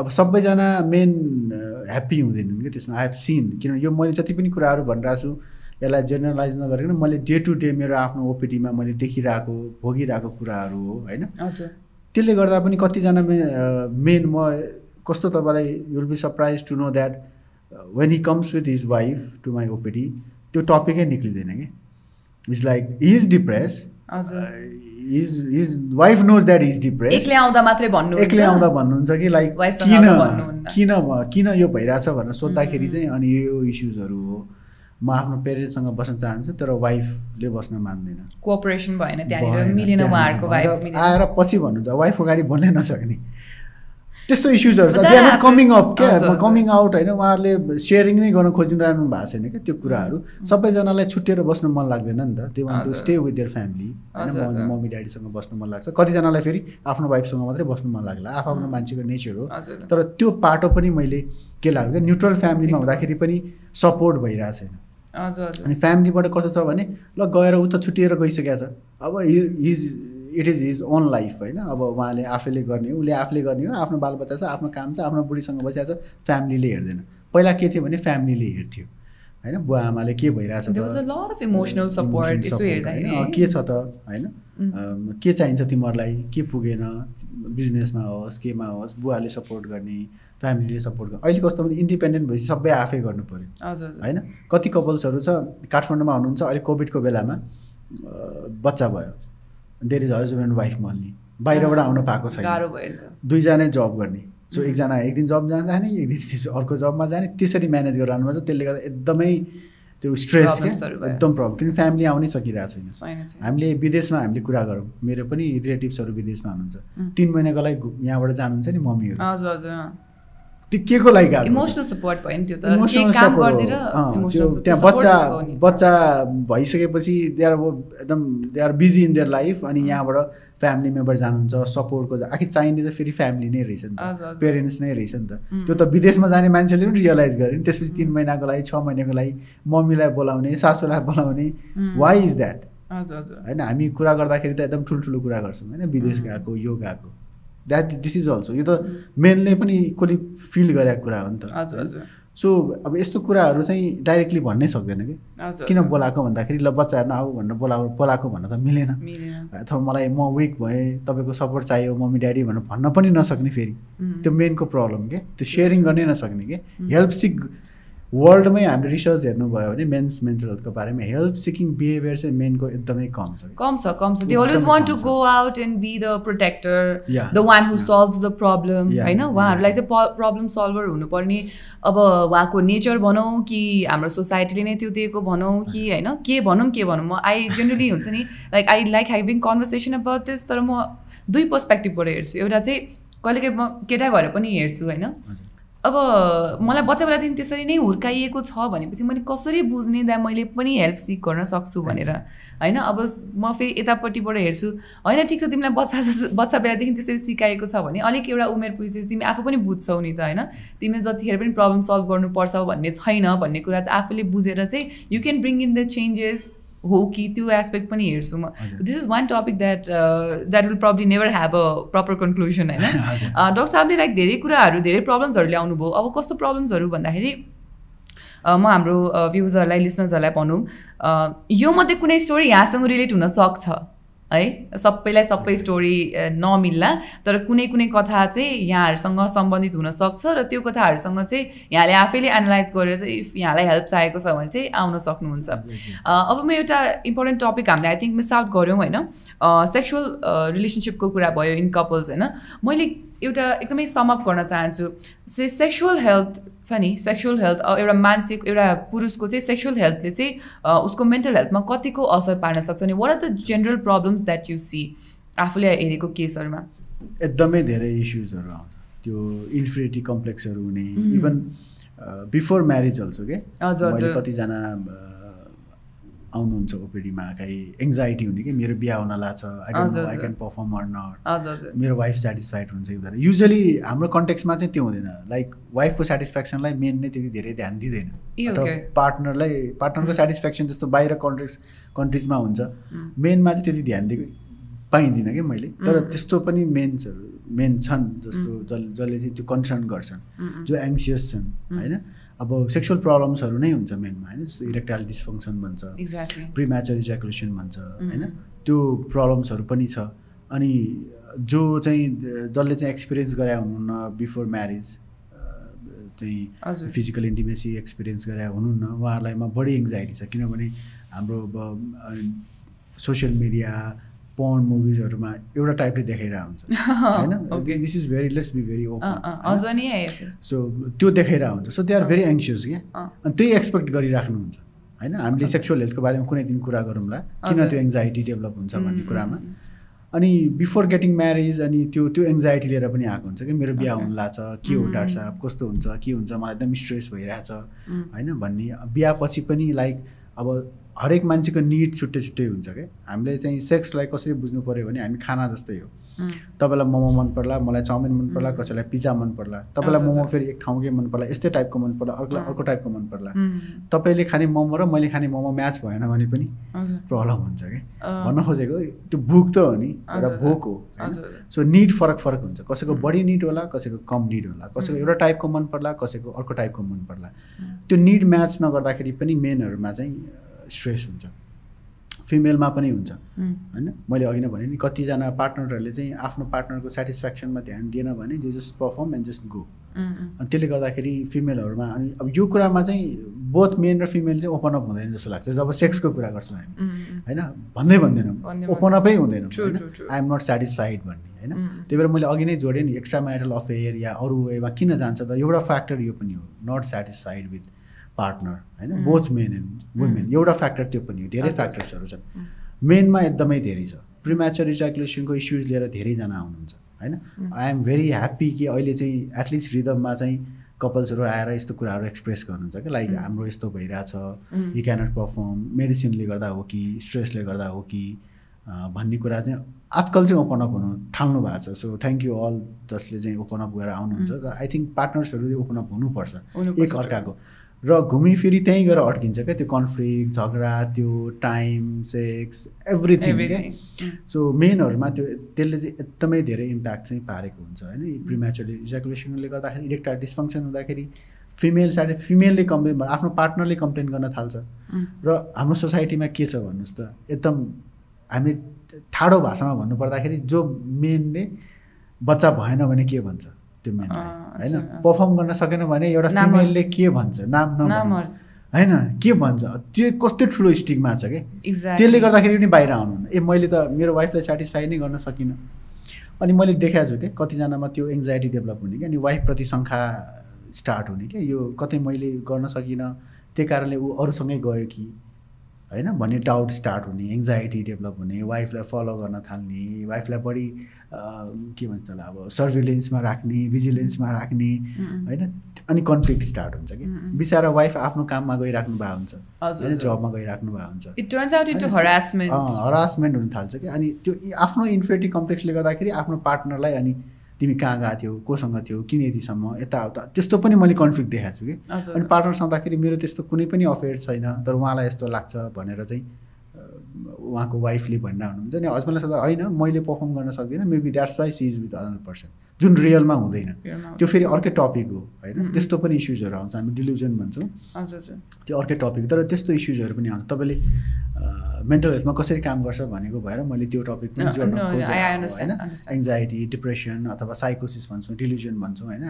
अब सबैजना मेन ह्याप्पी हुँदैनन् कि त्यसमा। आई हेभ सिन किनभने यो मैले जति पनि कुराहरू भनिरहेको छु यसलाई जेनरलाइज नगरिकन मैले डे टु डे मेरो आफ्नो ओपिडीमा मैले देखिरहेको भोगिरहेको कुराहरू हो होइन? त्यसले गर्दा पनि कतिजना मे मेन म कस्तो तपाईँलाई you'll be surprise to know that when he comes with his wife to my OPD त्यो टपिकै निक्लिँदैन कि। Is like is depress his his wife knows that is depress एक्लै आउँदा मात्रै भन्नु एक्लै आउँदा भन्नुहुन्छ कि लाइक किन। किन किन यो भइरहेछ भनेर सोद्धाखेरि चाहिँ अनि यो इस्युजहरू हो। म आफ्नो पेरेन्ट्ससँग बस्न चाहन्छु तर वाइफले बस्न मान्दैन। कोअपरेसन भएन त्यहाँनिर मिलेन उहाँहरूको मिलेन। आएर पछि भन्नुहुन्छ वाइफ अगाडि बोल्नै नसक्ने। त्यस्तो इस्युजहरू छ। They are not coming. Up क्या। कमिङ आउट होइन? उहाँहरूले सेयरिङ नै गर्न खोजिरहनु भएको छैन क्या त्यो कुराहरू? सबैजनालाई छुट्टिएर बस्न मन लाग्दैन नि त। त्यो one to. Stay with their family. होइन? मम्मी ड्याडीसँग बस्नु मन लाग्छ। कतिजनालाई फेरि आफ्नो वाइफसँग मात्रै बस्नु मन लाग्ला। आफ्नो मान्छेको नेचर हो। तर त्यो पाटो पनि मैले के लाग्यो क्या? न्युट्रल फ्यामिलीमा हुँदाखेरि पनि सपोर्ट भइरहेको छैन। हजुर अनि फ्यामिलीबाट कस्तो छ भने ल गएर ऊ त छुट्टिएर गइसकेको छ। अब his it is his own life होइन? अब उहाँले आफैले गर्ने उसले आफूले गर्ने हो आफ्नो बालबच्चा छ आफ्नो काम छ आफ्नो बुढीसँग बसिरहेको छ फ्यामिलीले हेर्दैन। पहिला के थियो भने फ्यामिलीले हेर्थ्यो होइन? बुवा आमाले के भइरहेछ। के छ त होइन? के चाहिन्छ तिमीहरूलाई? के पुगेन? बिजनेसमा होस् केमा होस् बुवाले सपोर्ट गर्ने फ्यामिलीले सपोर्ट गर्ने अहिले कस्तो भने इन्डिपेन्डेन्ट भएपछि सबै आफै गर्नु पऱ्यो होइन? कति कपल्सहरू छ काठमाडौँमा हुनुहुन्छ अहिले कोभिडको बेलामा बच्चा भयो। There is husband wife mainly बाहिरबाट आउन पाएको छैन। दुईजनै जब गर्ने। सो एकजना एक दिन जब जाने एक दिन अर्को जबमा जाने त्यसरी म्यानेज गरेर आउनुपर्छ त्यसले गर्दा एकदमै त्यो स्ट्रेस क्या। एकदम प्रब्लम किन फ्यामिली आउनै सकिरहेको छैन। हामीले विदेशमा हामीले कुरा गरौँ। मेरो पनि रिलेटिभ्सहरू विदेशमा हुनुहुन्छ. तिन महिनाको लागि यहाँबाट जानुहुन्छ नि मम्मीहरू। हजुर हजुर त्यो के को लागि इमोसनल सपोर्ट भयो नि त्यो त। के काम त्यहाँ बच्चा बच्चा भइसकेपछि दे आर एकदम they are busy in their life अनि यहाँबाट फ्यामिली मेम्बर जानुहुन्छ सपोर्टको आखिर चाहिने त फेरि फ्यामिली नै रहेछ नि त। पेरेन्ट्स नै रहेछ नि त. त्यो त विदेशमा जाने मान्छेले पनि रियलाइज गरे नि त्यसपछि तिन महिनाको लागि छ महिनाको लागि मम्मीलाई बोलाउने सासूलाई बोलाउने. वाइ इज द्याट होइन हामी कुरा गर्दाखेरि त एकदम ठुल्ठुलो कुरा गर्छौँ होइन? विदेश. गएको यो गएको। द्याट दिस इज अल्सो यो त मेनले पनि इक्वली फिल गरेको कुरा हो नि त। सो अब यस्तो कुराहरू चाहिँ डाइरेक्टली भन्नै सक्दैन कि? किन बोलाएको भन्दाखेरि ल बच्चाहरू आऊ भनेर बोला बोलाएको भन्न त मिलेन। अथवा मलाई म विक भएँ तपाईँको सपोर्ट चाहियो मम्मी ड्याडी भनेर भन्न पनि नसक्ने फेरि. त्यो मेनको प्रब्लम के? त्यो सेयरिङ गर्नै नसक्ने के? हेल्प सिक वर्ल्डमै हामीले रिसर्च हेर्नुभयो भने मेन्स मेन्टल हेल्थको बारेमा हेल्प सिकिङ बिहेभियर चाहिँ मेनको एकदमै कम छ। कम छ कम छ। They always want to. Go out and be the protector the one who. Solves the problem होइन? उहाँहरूलाई चाहिँ प्रब्लम सल्भर हुनुपर्ने। अब उहाँको नेचर भनौँ कि हाम्रो सोसाइटीले नै त्यो दिएको भनौँ कि होइन? के भनौँ के भनौँ? म आई जेनरली हुन्छ नि like I like having conversation about this तर म दुई पर्सपेक्टिभबाट हेर्छु। एउटा चाहिँ कहिलेकाहीँ म केटा भएर पनि हेर्छु होइन। अब मलाई बच्चा बेलादेखि त्यसरी नै हुर्काइएको छ भनेपछि मैले कसरी बुझ्ने दा मैले पनि हेल्प सिक गर्न सक्छु भनेर। होइन अब म फेरि यतापट्टिबाट हेर्छु। होइन ठिक छ तिमीलाई बच्चा बच्चा बेलादेखि त्यसरी सिकाएको छ भने अलिक एउटा उमेर पुगेपछि तिमी आफू पनि बुझ्छौ नि त होइन? तिमीले जतिखेर पनि प्रब्लम सल्भ गर्नुपर्छ भन्ने छैन भन्ने कुरा त आफूले बुझेर चाहिँ you can bring in the changes हो कि त्यो एस्पेक्ट पनि हेर्छु म। This is one topic that that will probably never have a proper conclusion होइन डक्टर साहबले लाइक धेरै कुराहरू धेरै प्रब्लम्सहरू ल्याउनु भयो. अब कस्तो प्रब्लम्सहरू भन्दाखेरि अ, म हाम्रो भ्युजहरूलाई लिसनर्सहरूलाई भनौँ अ, यो मध्ये कुनै स्टोरी यहाँसँग रिलेट हुन सक्छ। है? सबैलाई सबै स्टोरी नमिल्ला। तर कुनै कुनै कथा चाहिँ यहाँहरूसँग सम्बन्धित हुनसक्छ र त्यो कथाहरूसँग चाहिँ यहाँले आफैले एनालाइज गरेर चाहिँ इफ यहाँलाई हेल्प चाहिएको छ भने चाहिँ आउन सक्नुहुन्छ। अब म एउटा इम्पोर्टेन्ट टपिक हामीले आई थिङ्क मिस आउट गऱ्यौँ होइन? सेक्सुअल रिलेसनसिपको कुरा भयो इन कपल्स होइन? मैले एउटा एकदमै समअप गर्न चाहन्छु। से सेक्सुअल हेल्थ छ नि सेक्सुअल हेल्थ एउटा मान्छे एउटा पुरुषको चाहिँ सेक्सुअल हेल्थले चाहिँ उसको मेन्टल हेल्थमा कतिको असर पार्न सक्छ नि? What are the general problems that you see आफूले हेरेको केसहरूमा? एकदमै धेरै इस्युजहरू आउँछ। त्यो इन्फिनिटी कम्प्लेक्सहरू हुने. इभन बिफोर म्यारिज अल्सो के। कतिजना आउनुहुन्छ ओपिडीमा कहीँ एङ्जाइटी हुने कि मेरो बिहा हुन लाग्छ I don't. Can perform or not मेरो वाइफ सेटिस्फाइड हुन्छ कि हुँदैन युजली हाम्रो कन्टेक्समा चाहिँ त्यो हुँदैन लाइक वाइफको सेटिस्फ्याक्सनलाई मेन नै त्यति धेरै ध्यान दिँदैन अथवा. पार्टनरलाई पार्टनरको सेटिस्फ्याक्सन जस्तो बाहिर कन्ट्रेक्स कन्ट्रिजमा हुन्छ Mm. मेनमा चाहिँ त्यति ध्यान दिएको पाइँदिनँ कि मैले तर Mm. त्यस्तो पनि मेन्सहरू मेन छन् जस्तो जस जसले चाहिँ त्यो कन्सर्न गर्छन् Mm, mm. जो एङ्सियस छन् Mm. होइन अब सेक्सुअल प्रब्लम्सहरू नै हुन्छ मेनमा होइन? जस्तो इरेक्टाइल डिसफङ्सन भन्छ एक्ज्याक्टली प्रिम्याचर इज्याकुलेसन भन्छ Mm. होइन? त्यो प्रब्लम्सहरू पनि छ। अनि जो चाहिँ जसले चाहिँ एक्सपिरियन्स गरे हुनुहुन्न बिफोर म्यारिज चाहिँ फिजिकल इन्टिमेसी एक्सपिरियन्स गरे हुनुहुन्न उहाँहरूलाईमा बढी एङ्जाइटी छ। किनभने हाम्रो अब सोसियल मिडिया पर्न मुभिजहरूमा एउटा टाइपले देखाइरहेको हुन्छ. होइन? This is very let's be very open. So त्यो देखाइरहेको हुन्छ। So they are very anxious क्या। अनि त्यही एक्सपेक्ट गरिराख्नुहुन्छ होइन? हामीले सेक्सुअल हेल्थको बारेमा कुनै दिन कुरा गरौँला किन। त्यो एङ्जाइटी डेभलप हुन्छ भन्ने कुरामा। अनि बिफोर गेटिङ म्यारिज अनि त्यो त्यो एङ्जाइटी लिएर पनि आएको हुन्छ कि मेरो बिहा. हुन लाग्छ के हो साहब कस्तो हुन्छ के हुन्छ मलाई एकदम स्ट्रेस भइरहेछ होइन? भन्ने बिहापछि पनि लाइक अब हरेक मान्छेको निड छुट्टै छुट्टै हुन्छ क्या हामीले चाहिँ सेक्सलाई कसरी बुझ्नु पऱ्यो भने हामी खाना जस्तै हो। तपाईँलाई मोमो मन पर्ला मलाई चाउमिन मन पर्ला. कसैलाई पिज्जा मन पर्ला तपाईँलाई मोमो। फेरि एक ठाउँकै मन पर्ला यस्तै टाइपको मन पर्ला अर्कोलाई अँ। अर्को टाइपको मन पर्ला। तपाईँले खाने मोमो र मैले खाने मोमो म्याच भएन भने पनि प्रब्लम हुन्छ कि? भन्न खोजेको त्यो भोक त हो नि एउटा भोक हो सो निड फरक फरक हुन्छ। कसैको. बढी निड होला कसैको कम निड होला। कसैको. एउटा टाइपको मन पर्ला कसैको अर्को टाइपको मन पर्ला। त्यो निड म्याच नगर्दाखेरि पनि मेनहरूमा चाहिँ स्ट्रेस हुन्छ। फिमेलमा पनि हुन्छ। होइन? मैले अघि नै भने नि कतिजना पार्टनरहरूले चाहिँ आफ्नो पार्टनरको सेटिस्फ्याक्सनमा ध्यान दिएन भने they just perform and just go अनि त्यसले गर्दाखेरि फिमेलहरूमा अनि अब यो कुरामा चाहिँ बोथ मेन र फिमेल चाहिँ ओपन अप हुँदैन जस्तो लाग्छ। जब सेक्सको कुरा गर्छौँ हामी। होइन? भन्दै भन्दैनौँ। भन्दै ओपन अपै हुँदैनौँ। True. आइएम नट सेटिस्फाइड भन्ने। होइन? त्यही भएर मैले अघि नै जोडेँ नि एक्स्ट्रा म्यारिटल अफेयर या अरू वेमा किन जान्छ त? एउटा फ्याक्टर यो पनि हो। नट सेटिस्फाइड विथ पार्टनर होइन. बोथ मेन एन्ड वुमेन एउटा फ्याक्टर त्यो पनि हो धेरै फ्याक्टर्सहरू छन्. मेनमा एकदमै धेरै छ। प्रिम्याचर इजाकुलेसनको इस्युज लिएर धेरैजना आउनुहुन्छ होइन. आई एम भेरी ह्याप्पी कि अहिले चाहिँ एटलिस्ट रिदममा चाहिँ कपल्सहरू आएर यस्तो कुराहरू एक्सप्रेस गर्नुहुन्छ कि लाइक. हाम्रो यस्तो भइरहेछ। यी क्यानट पर्फर्म मेडिसिनले गर्दा हो कि स्ट्रेसले गर्दा हो कि भन्ने कुरा चाहिँ आजकल चाहिँ ओपन अप हुनु थाल्नु भएको छ। सो थ्याङ्क यू अल जसले चाहिँ ओपन अप गरेर आउनुहुन्छ। र आई थिङ्क पार्टनर्सहरू ओपन अप हुनुपर्छ, एक अर्काको। र घुमिफिरी त्यहीँ गएर अड्किन्छ क्या त्यो कन्फ्लिक्ट झगडा त्यो टाइम सेक्स एभ्रिथिङ क्या। सो मेनहरूमा त्यो त्यसले चाहिँ एकदमै धेरै इम्प्याक्ट चाहिँ पारेको हुन्छ होइन? प्रिमेचुरली इजाकुलेसनले गर्दाखेरि इलेक्ट्राइल डिस्फङ्सन हुँदाखेरि फिमेल साइड फिमेलले कम्प्लेन आफ्नो पार्टनरले कम्प्लेन गर्न थाल्छ। र हाम्रो सोसाइटीमा के छ भन्नुहोस् त एकदम हामी ठाडो भाषामा भन्नुपर्दाखेरि जो मेनले बच्चा भएन भने के भन्छ? त्यो मेनलाई अँ, होइन। पर्फर्म गर्न सकेन भने एउटा फिमेलले के भन्छ? नाम। नामहरू। होइन? के भन्छ? त्यो कस्तो ठुलो स्टिकमा छ कि. त्यसले गर्दाखेरि पनि बाहिर आउनु ए मैले त मेरो वाइफलाई सेटिस्फाई नै गर्न सकिनँ। अनि मैले देखाएको छु क्या कतिजनामा त्यो एङ्जाइटी डेभलप हुने क्या अनि वाइफप्रति शङ्का स्टार्ट हुने क्या यो कतै मैले गर्न सकिनँ। त्यही कारणले ऊ अरूसँगै गयो कि? होइन? भन्ने डाउट स्टार्ट हुने एङ्जाइटी डेभलप हुने वाइफलाई फलो गर्न थाल्ने वाइफलाई बढी के भन्छ त्यसलाई अब सर्भिलेन्समा राख्ने भिजिलेन्समा राख्ने होइन? अनि कन्फ्लिक्ट स्टार्ट हुन्छ कि. बिचरा वाइफ आफ्नो काममा गइराख्नु भएको हुन्छ। होइन। जबमा गइराख्नु भएको हुन्छ. हरासमेन्ट हुन थाल्छ कि? अनि त्यो आफ्नो इन्फेरिटी कम्प्लेक्सले गर्दाखेरि आफ्नो पार्टनरलाई अनि तिमी कहाँ गएको थियौ कोसँग थियौ किन यतिसम्म यताउता। त्यस्तो पनि मैले कन्फ्लिक्ट देखाएको छु कि। अनि पार्टनर आउँदाखेरि मेरो त्यस्तो कुनै पनि अफेयर छैन तर उहाँलाई यस्तो लाग्छ भनेर चाहिँ उहाँको वाइफले भनिरहनु हुनुहुन्छ। अनि हस्बेन्डलाई सोद्धा होइन मैले पर्फर्म गर्न सक्दिनँ maybe that's why she is with other person जुन रियलमा हुँदैन। त्यो फेरि अर्कै टपिक हो होइन. त्यस्तो पनि इस्युजहरू आउँछ हामी डिल्युजन भन्छौँ। त्यो अर्कै टपिक तर त्यस्तो इस्युजहरू पनि आउँछ। तपाईँले मेन्टल हेल्थमा कसरी काम गर्छ भनेको भएर मैले त्यो टपिक पनि जोड्न होइन. एङ्जाइटी डिप्रेसन अथवा साइकोसिस भन्छौँ डिल्युजन भन्छौँ होइन?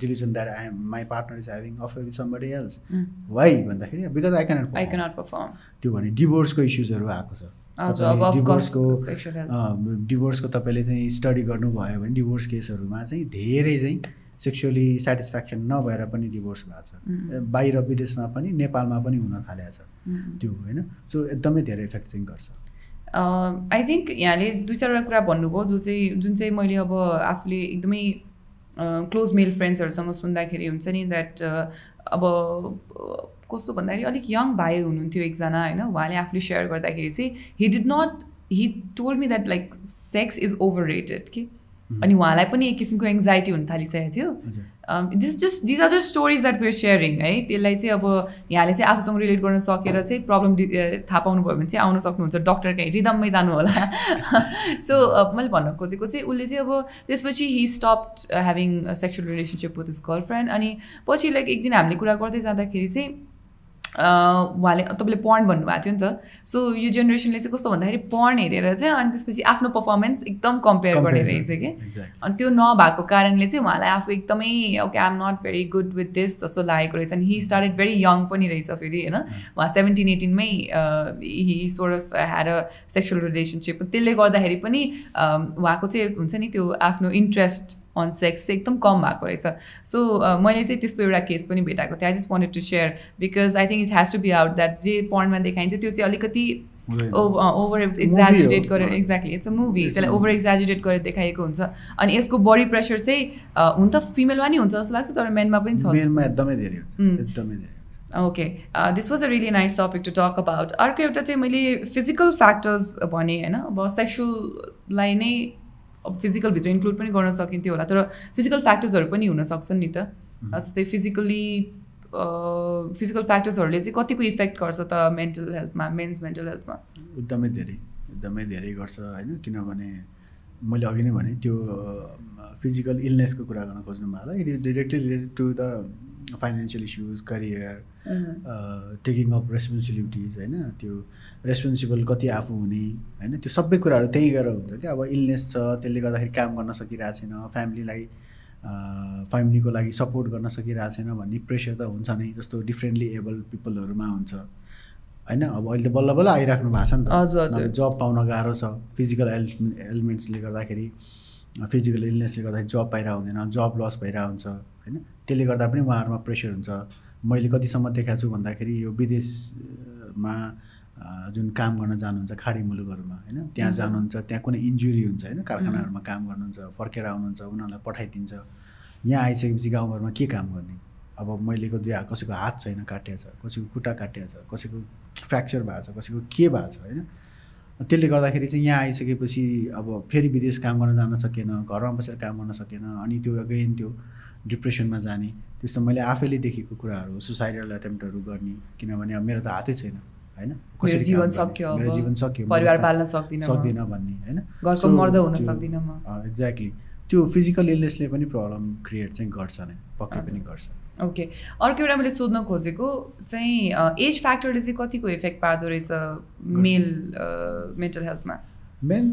Delusion that I am my partner is having affair with somebody else why भन्दाखेरि बिकज आई perform. त्यो भने डिभोर्सको इस्युजहरू आएको छ। डिभोर्सको डिभोर्सको तपाईँले चाहिँ स्टडी गर्नुभयो भने डिभोर्स केसहरूमा चाहिँ धेरै चाहिँ सेक्सुअली सेटिस्फ्याक्सन नभएर पनि डिभोर्स भएको छ। उम्. बाहिर विदेशमा पनि नेपालमा पनि हुन थालेको छ। उम्. त्यो होइन? सो एकदमै धेरै इफेक्ट चाहिँ गर्छ। आई थिङ्क यहाँले दुई चारवटा कुरा भन्नुभयो जो चाहिँ जुन चाहिँ मैले अब आफूले एकदमै क्लोज मेल फ्रेन्ड्सहरूसँग सुन्दाखेरि हुन्छ नि द्याट अब कस्तो भन्दाखेरि अलिक यङ भाइ हुनुहुन्थ्यो एकजना होइन। उहाँले आफूले सेयर गर्दाखेरि चाहिँ he did not he told me that like sex is over rated कि अनि उहाँलाई पनि एक किसिमको एङ्जाइटी हुन थालिसकेको थियो। This just these are just stories that we're sharing है? त्यसलाई चाहिँ अब यहाँले चाहिँ आफूसँग रिलेट गर्न सकेर चाहिँ प्रब्लम थाहा पाउनुभयो भने चाहिँ आउन सक्नुहुन्छ। डक्टर कहीँ रिदममै जानु होला। सो मैले भन्न खोजेको चाहिँ उसले चाहिँ अब त्यसपछि he stop having sexual relationship with his girlfriend अनि पछि लाइक एक दिन हामीले कुरा गर्दै जाँदाखेरि चाहिँ उहाँले तपाईँले पढ्न भन्नुभएको थियो नि त। सो यो जेनेरेसनले चाहिँ कस्तो भन्दाखेरि पढ्न हेरेर चाहिँ अनि त्यसपछि आफ्नो पर्फर्मेन्स एकदम कम्पेयर गर्ने रहेछ कि। अनि त्यो नभएको कारणले चाहिँ उहाँलाई आफू एकदमै okay I'm not very good with this जस्तो लागेको रहेछ। अनि हि स्टार्टेड भेरी यङ पनि रहेछ फेरि होइन। उहाँ seventeen एटिनमै he sort of had a sexual relationship त्यसले गर्दाखेरि पनि उहाँको चाहिँ हुन्छ नि त्यो आफ्नो इन्ट्रेस्ट अन सेक्स चाहिँ एकदम कम भएको रहेछ सो मैले चाहिँ त्यस्तो एउटा केस पनि भेटाएको थिएँ I just wanted to share because I think it has to be out that जे पढ्नमा देखाइन्छ त्यो चाहिँ अलिकति। Over exaggerate. गरेर एक्ज्याक्टली इट्स अ मुभी त्यसलाई. ओभर एक्जाजुरेट गरेर देखाएको हुन्छ अनि यसको बडी प्रेसर चाहिँ हुन त फिमेलमा नि हुन्छ जस्तो लाग्छ तर मेनमा पनि छ एकदमै धेरै. एकदमै धेरै okay this was a really nice topic to talk about अर्को एउटा चाहिँ मैले फिजिकल फ्याक्टर्स भने होइन अब सेक्सुअललाई नै अब फिजिकलभित्र इन्क्लुड पनि गर्न सकिन्थ्यो होला तर फिजिकल फ्याक्टर्सहरू पनि हुन सक्छन् नि त। जस्तै फिजिकली फिजिकल फ्याक्टर्सहरूले चाहिँ कतिको इफेक्ट गर्छ त मेन्टल हेल्थमा मेन्स मेन्टल हेल्थमा एकदमै धेरै एकदमै धेरै गर्छ होइन किनभने मैले अघि नै भने त्यो फिजिकल इलनेसको कुरा गर्न खोज्नु होला। It is directly related to the financial issues career taking up responsibilities होइन त्यो रेस्पोन्सिबल कति आफू हुने होइन? त्यो सबै कुराहरू त्यहीँ गएर हुन्छ क्या। अब इलनेस छ त्यसले गर्दाखेरि काम गर्न सकिरहेको छैन फ्यामिलीलाई फ्यामिलीको लागि सपोर्ट गर्न सकिरहेको छैन भन्ने प्रेसर त हुन्छ नै जस्तो डिफ्रेन्टली एबल पिपलहरूमा हुन्छ। होइन? अब अहिले त बल्ल बल्ल आइराख्नु भएको छ नि। त। जब पाउन गाह्रो छ। फिजिकल एल एलिमेन्ट्सले गर्दाखेरि फिजिकल इलनेसले गर्दाखेरि जब पाइरहेको हुँदैन जब लस भइरहेको हुन्छ होइन? त्यसले गर्दा पनि उहाँहरूमा प्रेसर हुन्छ। मैले कतिसम्म देखाएको छु भन्दाखेरि यो विदेशमा जुन काम गर्न जानुहुन्छ खाडी मुलुकहरूमा होइन? त्यहाँ। जानुहुन्छ त्यहाँ कुनै इन्जुरी हुन्छ होइन? कारखानाहरूमा काम गर्नुहुन्छ फर्केर आउनुहुन्छ उनीहरूलाई पठाइदिन्छ। यहाँ आइसकेपछि गाउँघरमा के काम गर्ने? अब मैलेको दुई कसैको हात छैन काटिएको छ कसैको खुट्टा काटिएको छ कसैको फ्र्याक्चर भएको छ कसैको के भएको छ होइन? त्यसले गर्दाखेरि चाहिँ यहाँ आइसकेपछि अब फेरि विदेश काम गर्न जान सकेन घरमा बसेर काम गर्न सकेन अनि त्यो अगेन त्यो डिप्रेसनमा जाने। त्यस्तो मैले आफैले देखेको कुराहरू सुसाइडल एटेम्प्टहरू गर्ने किनभने अब मेरो त हातै छैन। होइन काम जीवन? सक्यो मेरो। जीवन सक्यो परिवार मेरो पाल्न सक्दिनँ। सक्दिनँ भन्ने होइन घरको मर्द हुन सक्दिनँ म एक्ज्याक्टली त्यो फिजिकल इलनेसले पनि प्रब्लम क्रिएट चाहिँ गर्छ नै पक्कै। पनि गर्छ ओके अर्को एउटा मैले सोध्न खोजेको चाहिँ एज फ्याक्टरले चाहिँ कतिको इफेक्ट पार्दो रहेछ मेल मेन्टल हेल्थमा मेन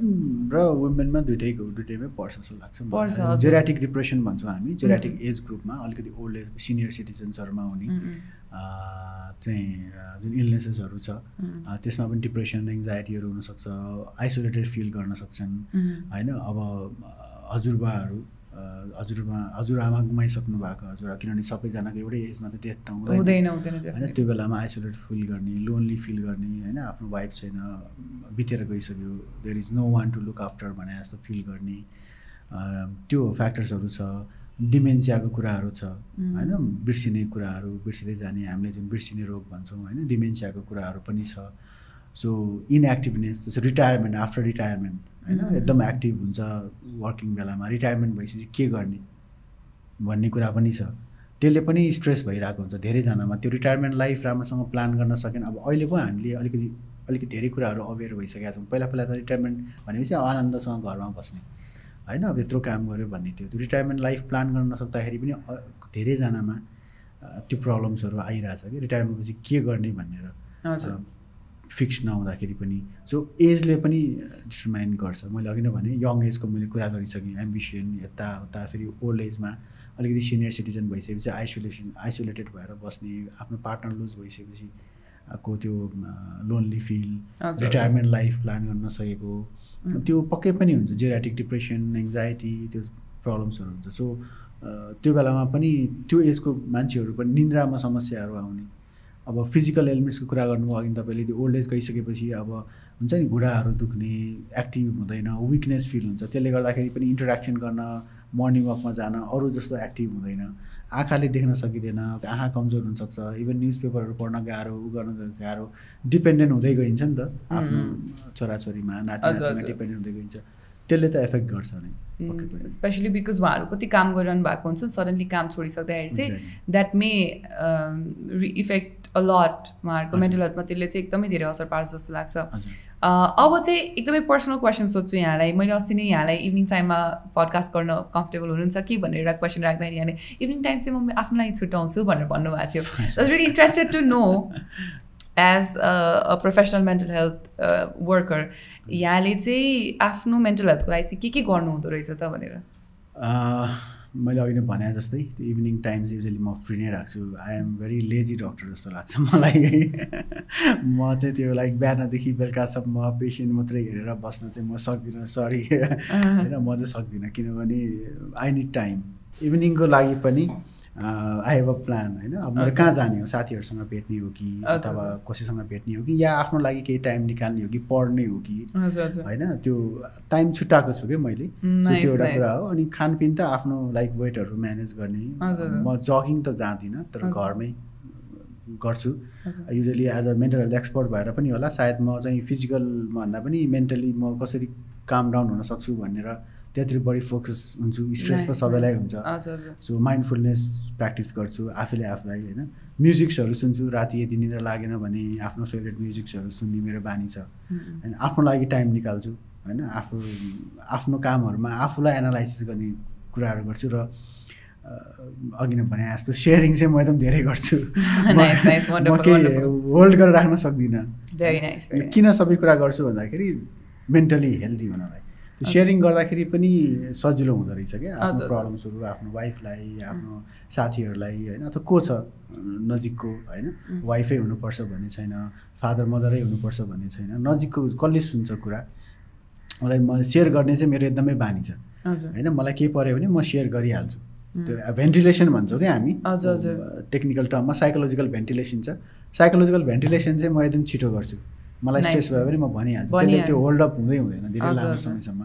र वुमेनमा दुइटैको दुइटैमै पर्छ जस्तो लाग्छ पर्छ। जेराटिक डिप्रेसन भन्छौँ हामी जेराटिक एज ग्रुपमा अलिकति ओल्ड एज सिनियर सिटिजन्सहरूमा हुने चाहिँ जुन इलनेसेसहरू छ त्यसमा पनि डिप्रेसन एङ्जाइटीहरू हुनसक्छ आइसोलेटेड फिल गर्न सक्छन् होइन? अब हजुरबाहरू अ, हजुरबा हजुरआमा गुमाइसक्नु भएको हजुर किनभने सबैजनाको एउटै एजमा त डेथ त हुँदैन होइन. त्यो बेलामा आइसोलेट फिल गर्ने लोनली फिल गर्ने होइन आफ्नो वाइफ छैन बितेर गइसक्यो there is no one to look after भने जस्तो फिल गर्ने त्यो फ्याक्टर्सहरू छ डिमेन्सियाको कुराहरू छ. होइन बिर्सिने कुराहरू बिर्सिँदै जाने हामीले जुन बिर्सिने रोग भन्छौँ होइन डिमेन्सियाको कुराहरू पनि छ सो इनएक्टिभनेस जस्तो रिटायरमेन्ट आफ्टर रिटायरमेन्ट होइन. एकदम एक्टिभ हुन्छ वर्किङ बेलामा रिटायरमेन्ट भइसकेपछि के गर्ने भन्ने कुरा पनि छ। त्यसले पनि स्ट्रेस भइरहेको हुन्छ धेरैजनामा। त्यो रिटायरमेन्ट लाइफ राम्रोसँग प्लान गर्न सकेन। अब अहिले पो हामीले अलिकति अलिकति धेरै कुराहरू अवेर भइसकेका छौँ। पहिला पहिला त रिटायरमेन्ट भनेपछि आनन्दसँग घरमा बस्ने होइन? अब यत्रो काम गऱ्यो भन्ने थियो। त्यो रिटायरमेन्ट लाइफ प्लान गर्न नसक्दाखेरि पनि धेरैजनामा त्यो प्रब्लम्सहरू आइरहेछ कि। रिटायरमेन्ट पछि के गर्ने भनेर फिक्स नहुँदाखेरि पनि सो एजले पनि डिटर्माइन गर्छ मैले अघि नै भने यङ एजको मैले कुरा गरिसकेँ एम्बिसन यताउता फेरि ओल्ड एजमा अलिकति सिनियर सिटिजन भइसकेपछि आइसोलेसन आइसोलेटेड भएर बस्ने आफ्नो पार्टनर लुज भइसकेपछि को त्यो lonely feel. Retirement life plan गर्न नसकेको. त्यो पक्कै पनि हुन्छ जेराटिक डिप्रेसन एङ्जाइटी त्यो प्रब्लम्सहरू हुन्छ सो त्यो बेलामा पनि त्यो एजको मान्छेहरू पनि निन्द्रामा समस्याहरू आउने अब फिजिकल एलिमेन्ट्सको कुरा गर्नुभयो अघि तपाईँले त्यो ओल्ड एज गइसकेपछि अब हुन्छ नि घुँडाहरू दुख्ने एक्टिभ हुँदैन विकनेस फिल हुन्छ। त्यसले गर्दाखेरि पनि इन्टरेक्सन गर्न मर्निङ वकमा जान अरू जस्तो एक्टिभ हुँदैन। आँखाले देख्न सकिँदैन आँखा कमजोर हुनसक्छ इभन न्युज पेपरहरू पढ्न गाह्रो उ गर्न गाह्रो। डिपेन्डेन्ट हुँदै गइन्छ नि त आफ्नो छोराछोरीमा नाति नातिमा। डिपेन्डेन्ट हुँदै गइन्छ। त्यसले त एफेक्ट गर्छ नै स्पेसली बिकज उहाँहरू कति काम गरिरहनु भएको हुन्छ सडनली काम छोडिसक्दाखेरि चाहिँ. That may effect a lot उहाँहरूको। मेन्टल हेल्थमा त्यसले चाहिँ एकदमै धेरै असर पार्छ जस्तो लाग्छ। अब चाहिँ एकदमै पर्सनल क्वेसन सोध्छु यहाँलाई। मैले अस्ति नै यहाँलाई इभिनिङ टाइममा पडकास्ट गर्न कम्फर्टेबल हुनुहुन्छ कि भनेर एउटा क्वेसन राख्दाखेरि यहाँले इभिनिङ टाइम चाहिँ म आफ्नो लागि छुट्याउँछु भनेर भन्नुभएको थियो। Was really interested to know as a professional mental health worker यहाँले चाहिँ आफ्नो मेन्टल हेल्थको लागि चाहिँ के के गर्नु हुँदो रहेछ त भनेर? मैले अघि नै भने जस्तै त्यो इभिनिङ टाइम चाहिँ युजली म फ्री नै राख्छु। I am very lazy doctor जस्तो लाग्छ मलाई। है म चाहिँ त्यो लाइक बिहानदेखि बेलुकासम्म पेसेन्ट मात्रै हेरेर बस्न चाहिँ म सक्दिनँ सरी होइन म चाहिँ सक्दिनँ किनभने आई निड टाइम इभिनिङको लागि पनि आई हेभ अ प्लान होइन। अब मैले। कहाँ जाने हो? साथीहरूसँग भेट्ने हो कि? अथवा। कसैसँग भेट्ने हो कि? या आफ्नो लागि केही टाइम निकाल्ने हो कि? पढ्ने हो कि? होइन त्यो टाइम छुट्याएको छु क्या मैले। त्यो एउटा nice. कुरा हो। अनि खानपिन त आफ्नो लाइक वेटहरू म्यानेज गर्ने। म जगिङ त जाँदिनँ तर। घरमै गर्छु। Usually as a mental health expert भएर पनि होला। सायद म चाहिँ फिजिकल भन्दा पनि मेन्टली म कसरी काम डाउन हुन सक्छु भनेर त्यतिर बढी फोकस हुन्छु स्ट्रेस त सबैलाई. हुन्छ। सो माइन्डफुलनेस प्र्याक्टिस गर्छु आफैले आफूलाई होइन। म्युजिक्सहरू सुन्छु राति यदि निद्रा लागेन भने आफ्नो फेभरेट म्युजिक्सहरू सुन्ने मेरो बानी छ। होइन आफ्नो लागि टाइम निकाल्छु होइन। आफू आफ्नो कामहरूमा आफूलाई एनालाइसिस गर्ने कुराहरू गर्छु र अघि नै भने जस्तो सेयरिङ चाहिँ म एकदम धेरै गर्छु। म केही. होल्ड गरेर राख्न सक्दिनँ। किन सबै कुरा गर्छु भन्दाखेरि मेन्टली हेल्दी हुनलाई। त्यो सेयरिङ गर्दाखेरि पनि सजिलो हुँदो रहेछ क्या। आफ्नो। प्रब्लम्सहरू आफ्नो वाइफलाई आफ्नो साथीहरूलाई होइन अथवा को छ नजिकको होइन वाइफै हुनुपर्छ भन्ने छैन फादर मदरै हुनुपर्छ भन्ने छैन नजिकको कसले सुन्छ कुरा मलाई म सेयर गर्ने चाहिँ मेरो एकदमै बानी छ। होइन मलाई केही पऱ्यो भने म सेयर गरिहाल्छु। त्यो भेन्टिलेसन भन्छौँ क्या हामी। टेक्निकल टर्ममा साइकोलोजिकल भेन्टिलेसन छ। साइकोलोजिकल भेन्टिलेसन चाहिँ म एकदम छिटो गर्छु। मलाई स्ट्रेस भयो भने म भनिहाल्छु। त्यसले। त्यो होल्ड अप हुँदै हुँदैन धेरै लामो। समयसम्म।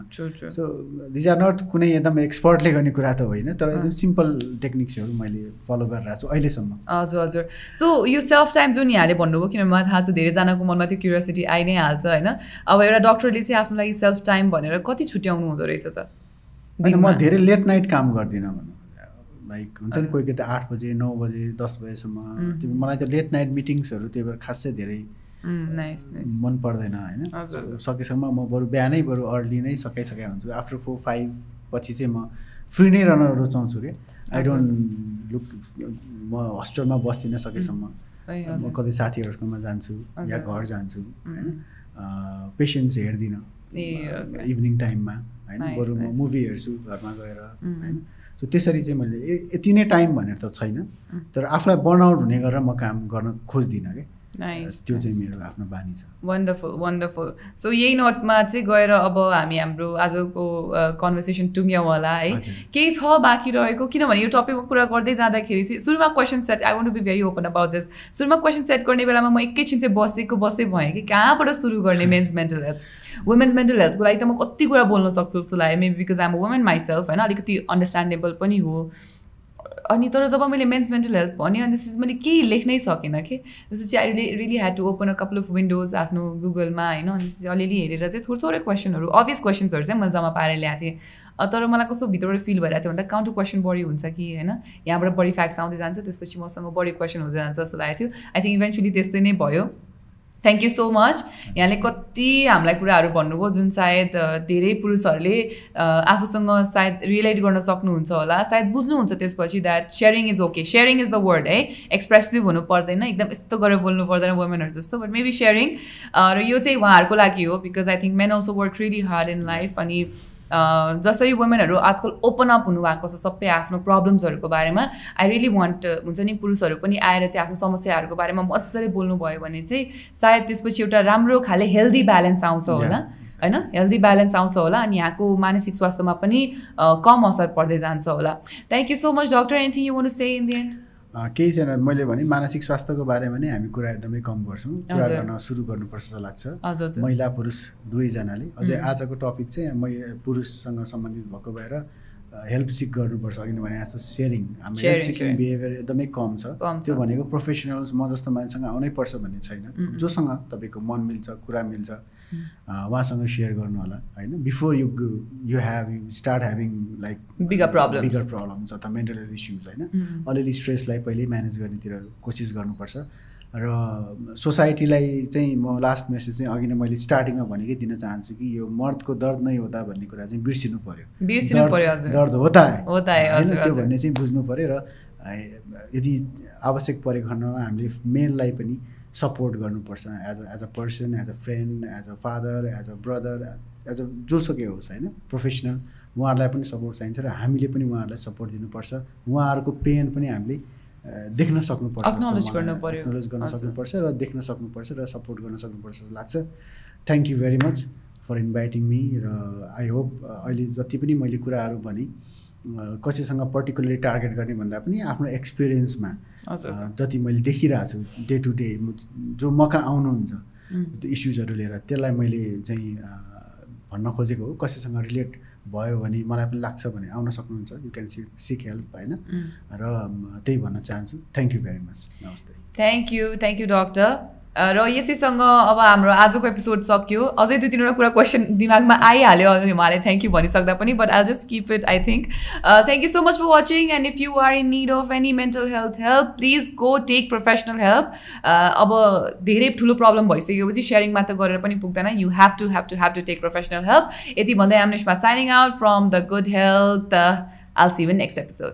सो दिज आर नट कुनै एकदम एक्सपर्टले गर्ने कुरा त होइन तर एकदम सिम्पल टेक्निक्सहरू मैले फलो गरिरहेको छु अहिलेसम्म। हजुर हजुर। सो यो सेल्फ टाइम जुन यहाँले भन्नुभयो किनभने मलाई थाहा छ धेरैजनाको मनमा त्यो क्युरियोसिटी आइ नै हाल्छ होइन? अब एउटा डक्टरले चाहिँ आफ्नो लागि सेल्फ टाइम भनेर कति छुट्याउनु हुँदो रहेछ त? म? धेरै लेट नाइट काम गर्दिनँ भनौँ लाइक हुन्छ नि कोही कोही त आठ बजे नौ बजे दस बजेसम्म। मलाई त लेट नाइट मिटिङ्सहरू त्यही भएर खासै धेरै मन पर्दैन होइन। सकेसम्म म बरु बिहानै बरु अर्ली नै सकाइसकेका हुन्छु। आफ्टर फोर फाइभ पछि चाहिँ म फ्री नै रहन रुचाउँछु कि? आई डोन्ट लुक म हस्टेलमा बस्दिनँ सकेसम्म। म कतै साथीहरूकोमा जान्छु या। घर जान्छु होइन? पेसेन्ट्स हेर्दिनँ. इभिनिङ टाइममा होइन? बरु म. मुभी हेर्छु घरमा गएर. होइन? सो त्यसरी चाहिँ मैले यति नै टाइम भनेर त छैन। तर आफूलाई बर्नआउट हुने गरेर म काम गर्न खोज्दिनँ कि? नाइस त्यो चाहिँ मेरो आफ्नो बानी छ। वन्डरफुल वन्डरफुल सो यही नोटमा चाहिँ गएर अब हामी हाम्रो आजको कन्भर्सेसन टुङ्ग्यौँ होला है। केही छ बाँकी रहेको? किनभने यो टपिकको कुरा गर्दै जाँदाखेरि चाहिँ सुरुमा question set I want to be very open about this सुरुमा क्वेसन सेट गर्ने बेलामा म एकैछिन चाहिँ बसेको बसै भएँ कि कहाँबाट सुरु गर्ने men's mental health women's mental हेल्थको लागि त म कति कुरा बोल्न सक्छु जस्तो लाग्यो। Maybe because I'm woman myself होइन। अलिकति अन्डरस्ट्यान्डेबल पनि हो। अनि तर जब मैले मेन्स मेन्टल हेल्थ भनेँ अनि त्यसपछि मैले केही लेख्नै सकिनँ कि? त्यसपछि I really really had to open a couple of windows आफ्नो गुगलमा होइन? अनि त्यसपछि अलिअलि हेरेर चाहिँ थोरै थोरै क्वेसनहरू अभियस क्वेसन्सहरू चाहिँ मैले जम्मा पारेर ल्याएको थिएँ। तर मलाई कस्तो भित्रबाट फिल भइरहेको थियो भन्दा काउन्टर क्वेसन बढी हुन्छ कि होइन? यहाँबाट बढी फ्याक्ट्स आउँदै जान्छ त्यसपछि मसँग बढी क्वेसन हुँदै जान्छ जस्तो लागेको थियो। आई थिङ्क इभेन्चुली त्यस्तै नै भयो। थ्याङ्क यू सो मच यहाँले कति हामीलाई कुराहरू भन्नुभयो जुन सायद धेरै पुरुषहरूले आफूसँग सायद रिलेट गर्न सक्नुहुन्छ होला सायद बुझ्नुहुन्छ त्यसपछि that sharing is okay sharing is the word है? एक्सप्रेसिभ हुनु पर्दैन एकदम यस्तो गरेर बोल्नु पर्दैन वुमेनहरू जस्तो बट मेबी सेयरिङ र यो चाहिँ उहाँहरूको लागि हो because I think men also work really hard in life अनि जसरी वुमेनहरू आजकल ओपन अप हुनुभएको छ सबै आफ्नो प्रब्लम्सहरूको बारेमा आई रियली वान्ट हुन्छ नि पुरुषहरू पनि आएर चाहिँ आफ्नो समस्याहरूको बारेमा मजाले बोल्नुभयो भने चाहिँ सायद त्यसपछि एउटा राम्रो खाले हेल्दी ब्यालेन्स आउँछ होला. होइन? हेल्दी ब्यालेन्स आउँछ होला अनि यहाँको मानसिक स्वास्थ्यमा पनि कम असर पर्दै जान्छ होला। Thank you so much doctor anything you want say in the end केही छैन मैले भने मानसिक स्वास्थ्यको बारेमा नै हामी कुरा एकदमै कम गर्छौँ। कुरा। गर्न सुरु गर्नुपर्छ जस्तो लाग्छ। महिला पुरुष दुवैजनाले। अझै आजको टपिक चाहिँ मै पुरुषसँग सम्बन्धित भएको भएर हेल्प सिक गर्नुपर्छ अघि नै भने जस्तो सेयरिङ हाम्रो हेल्प सिकिङ. बिहेभियर एकदमै कम छ। त्यो भनेको प्रोफेसनल्स म जस्तो मान्छेसँग आउनै पर्छ भन्ने छैन. जोसँग तपाईँको मन मिल्छ कुरा मिल्छ अँ, उहाँसँग सेयर गर्नु होला होइन before you you have you start having like Bigger problems. Bigger problems अथवा मेन्टल हेल्थ इस्युज होइन. अलिअलि स्ट्रेसलाई पहिल्यै म्यानेज गर्नेतिर कोसिस गर्नुपर्छ र सोसाइटीलाई चाहिँ म लास्ट मेसेज चाहिँ अघि नै मैले स्टार्टिङमा भनेकै दिन चाहन्छु कि यो मर्दको दर्द नै होता भन्ने कुरा चाहिँ बिर्सिनु पऱ्यो बिर्सिनु दर्द- है है, होइन, हजुर, त्यो। भन्ने चाहिँ बुझ्नु पऱ्यो र यदि आवश्यक परेको खण्डमा हामीले मेनलाई पनि सपोर्ट गर्नुपर्छ as a as a person as a friend as a father as a brother as a जोसुकै होस् होइन? प्रोफेसनल उहाँहरूलाई पनि सपोर्ट चाहिन्छ र हामीले पनि उहाँहरूलाई सपोर्ट दिनुपर्छ। उहाँहरूको पेन पनि हामीले देख्न सक्नुपर्छ मलाई गर्नु। सक्नुपर्छ र देख्न सक्नुपर्छ र सपोर्ट गर्न सक्नुपर्छ जस्तो लाग्छ thank you very much for inviting me र आई होप अहिले जति पनि मैले कुराहरू भने कसैसँग पर्टिकुलरली टार्गेट गर्ने भन्दा पनि आफ्नो एक्सपिरियन्समा जति मैले देखिरहेको छु डे टु डे जो मका आउनुहुन्छ. त्यो इस्युजहरू लिएर त्यसलाई मैले चाहिँ भन्न खोजेको हो कसैसँग रिलेट भयो भने मलाई पनि लाग्छ भने आउन सक्नुहुन्छ you can seek seek help होइन? Mm. र त्यही भन्न चाहन्छु। थ्याङ्क यू भेरी मच नमस्ते। Thank you thank you doctor र यसैसँग अब हाम्रो आजको एपिसोड सक्यो। अझै दुई तिनवटा कुरा क्वेसन दिमागमा आइहाल्यो। उहाँले थ्याङ्क यू भनिसक्दा पनि but I just keep it I think thank you so much for watching and if you are in need of any mental health help please go take professional help अब धेरै ठुलो problem भइसकेपछि sharing मात्र गरेर पनि पुग्दैन। You have to have to have to take professional help यति भन्दै एमनिसमा signing out from the good health all see you next episode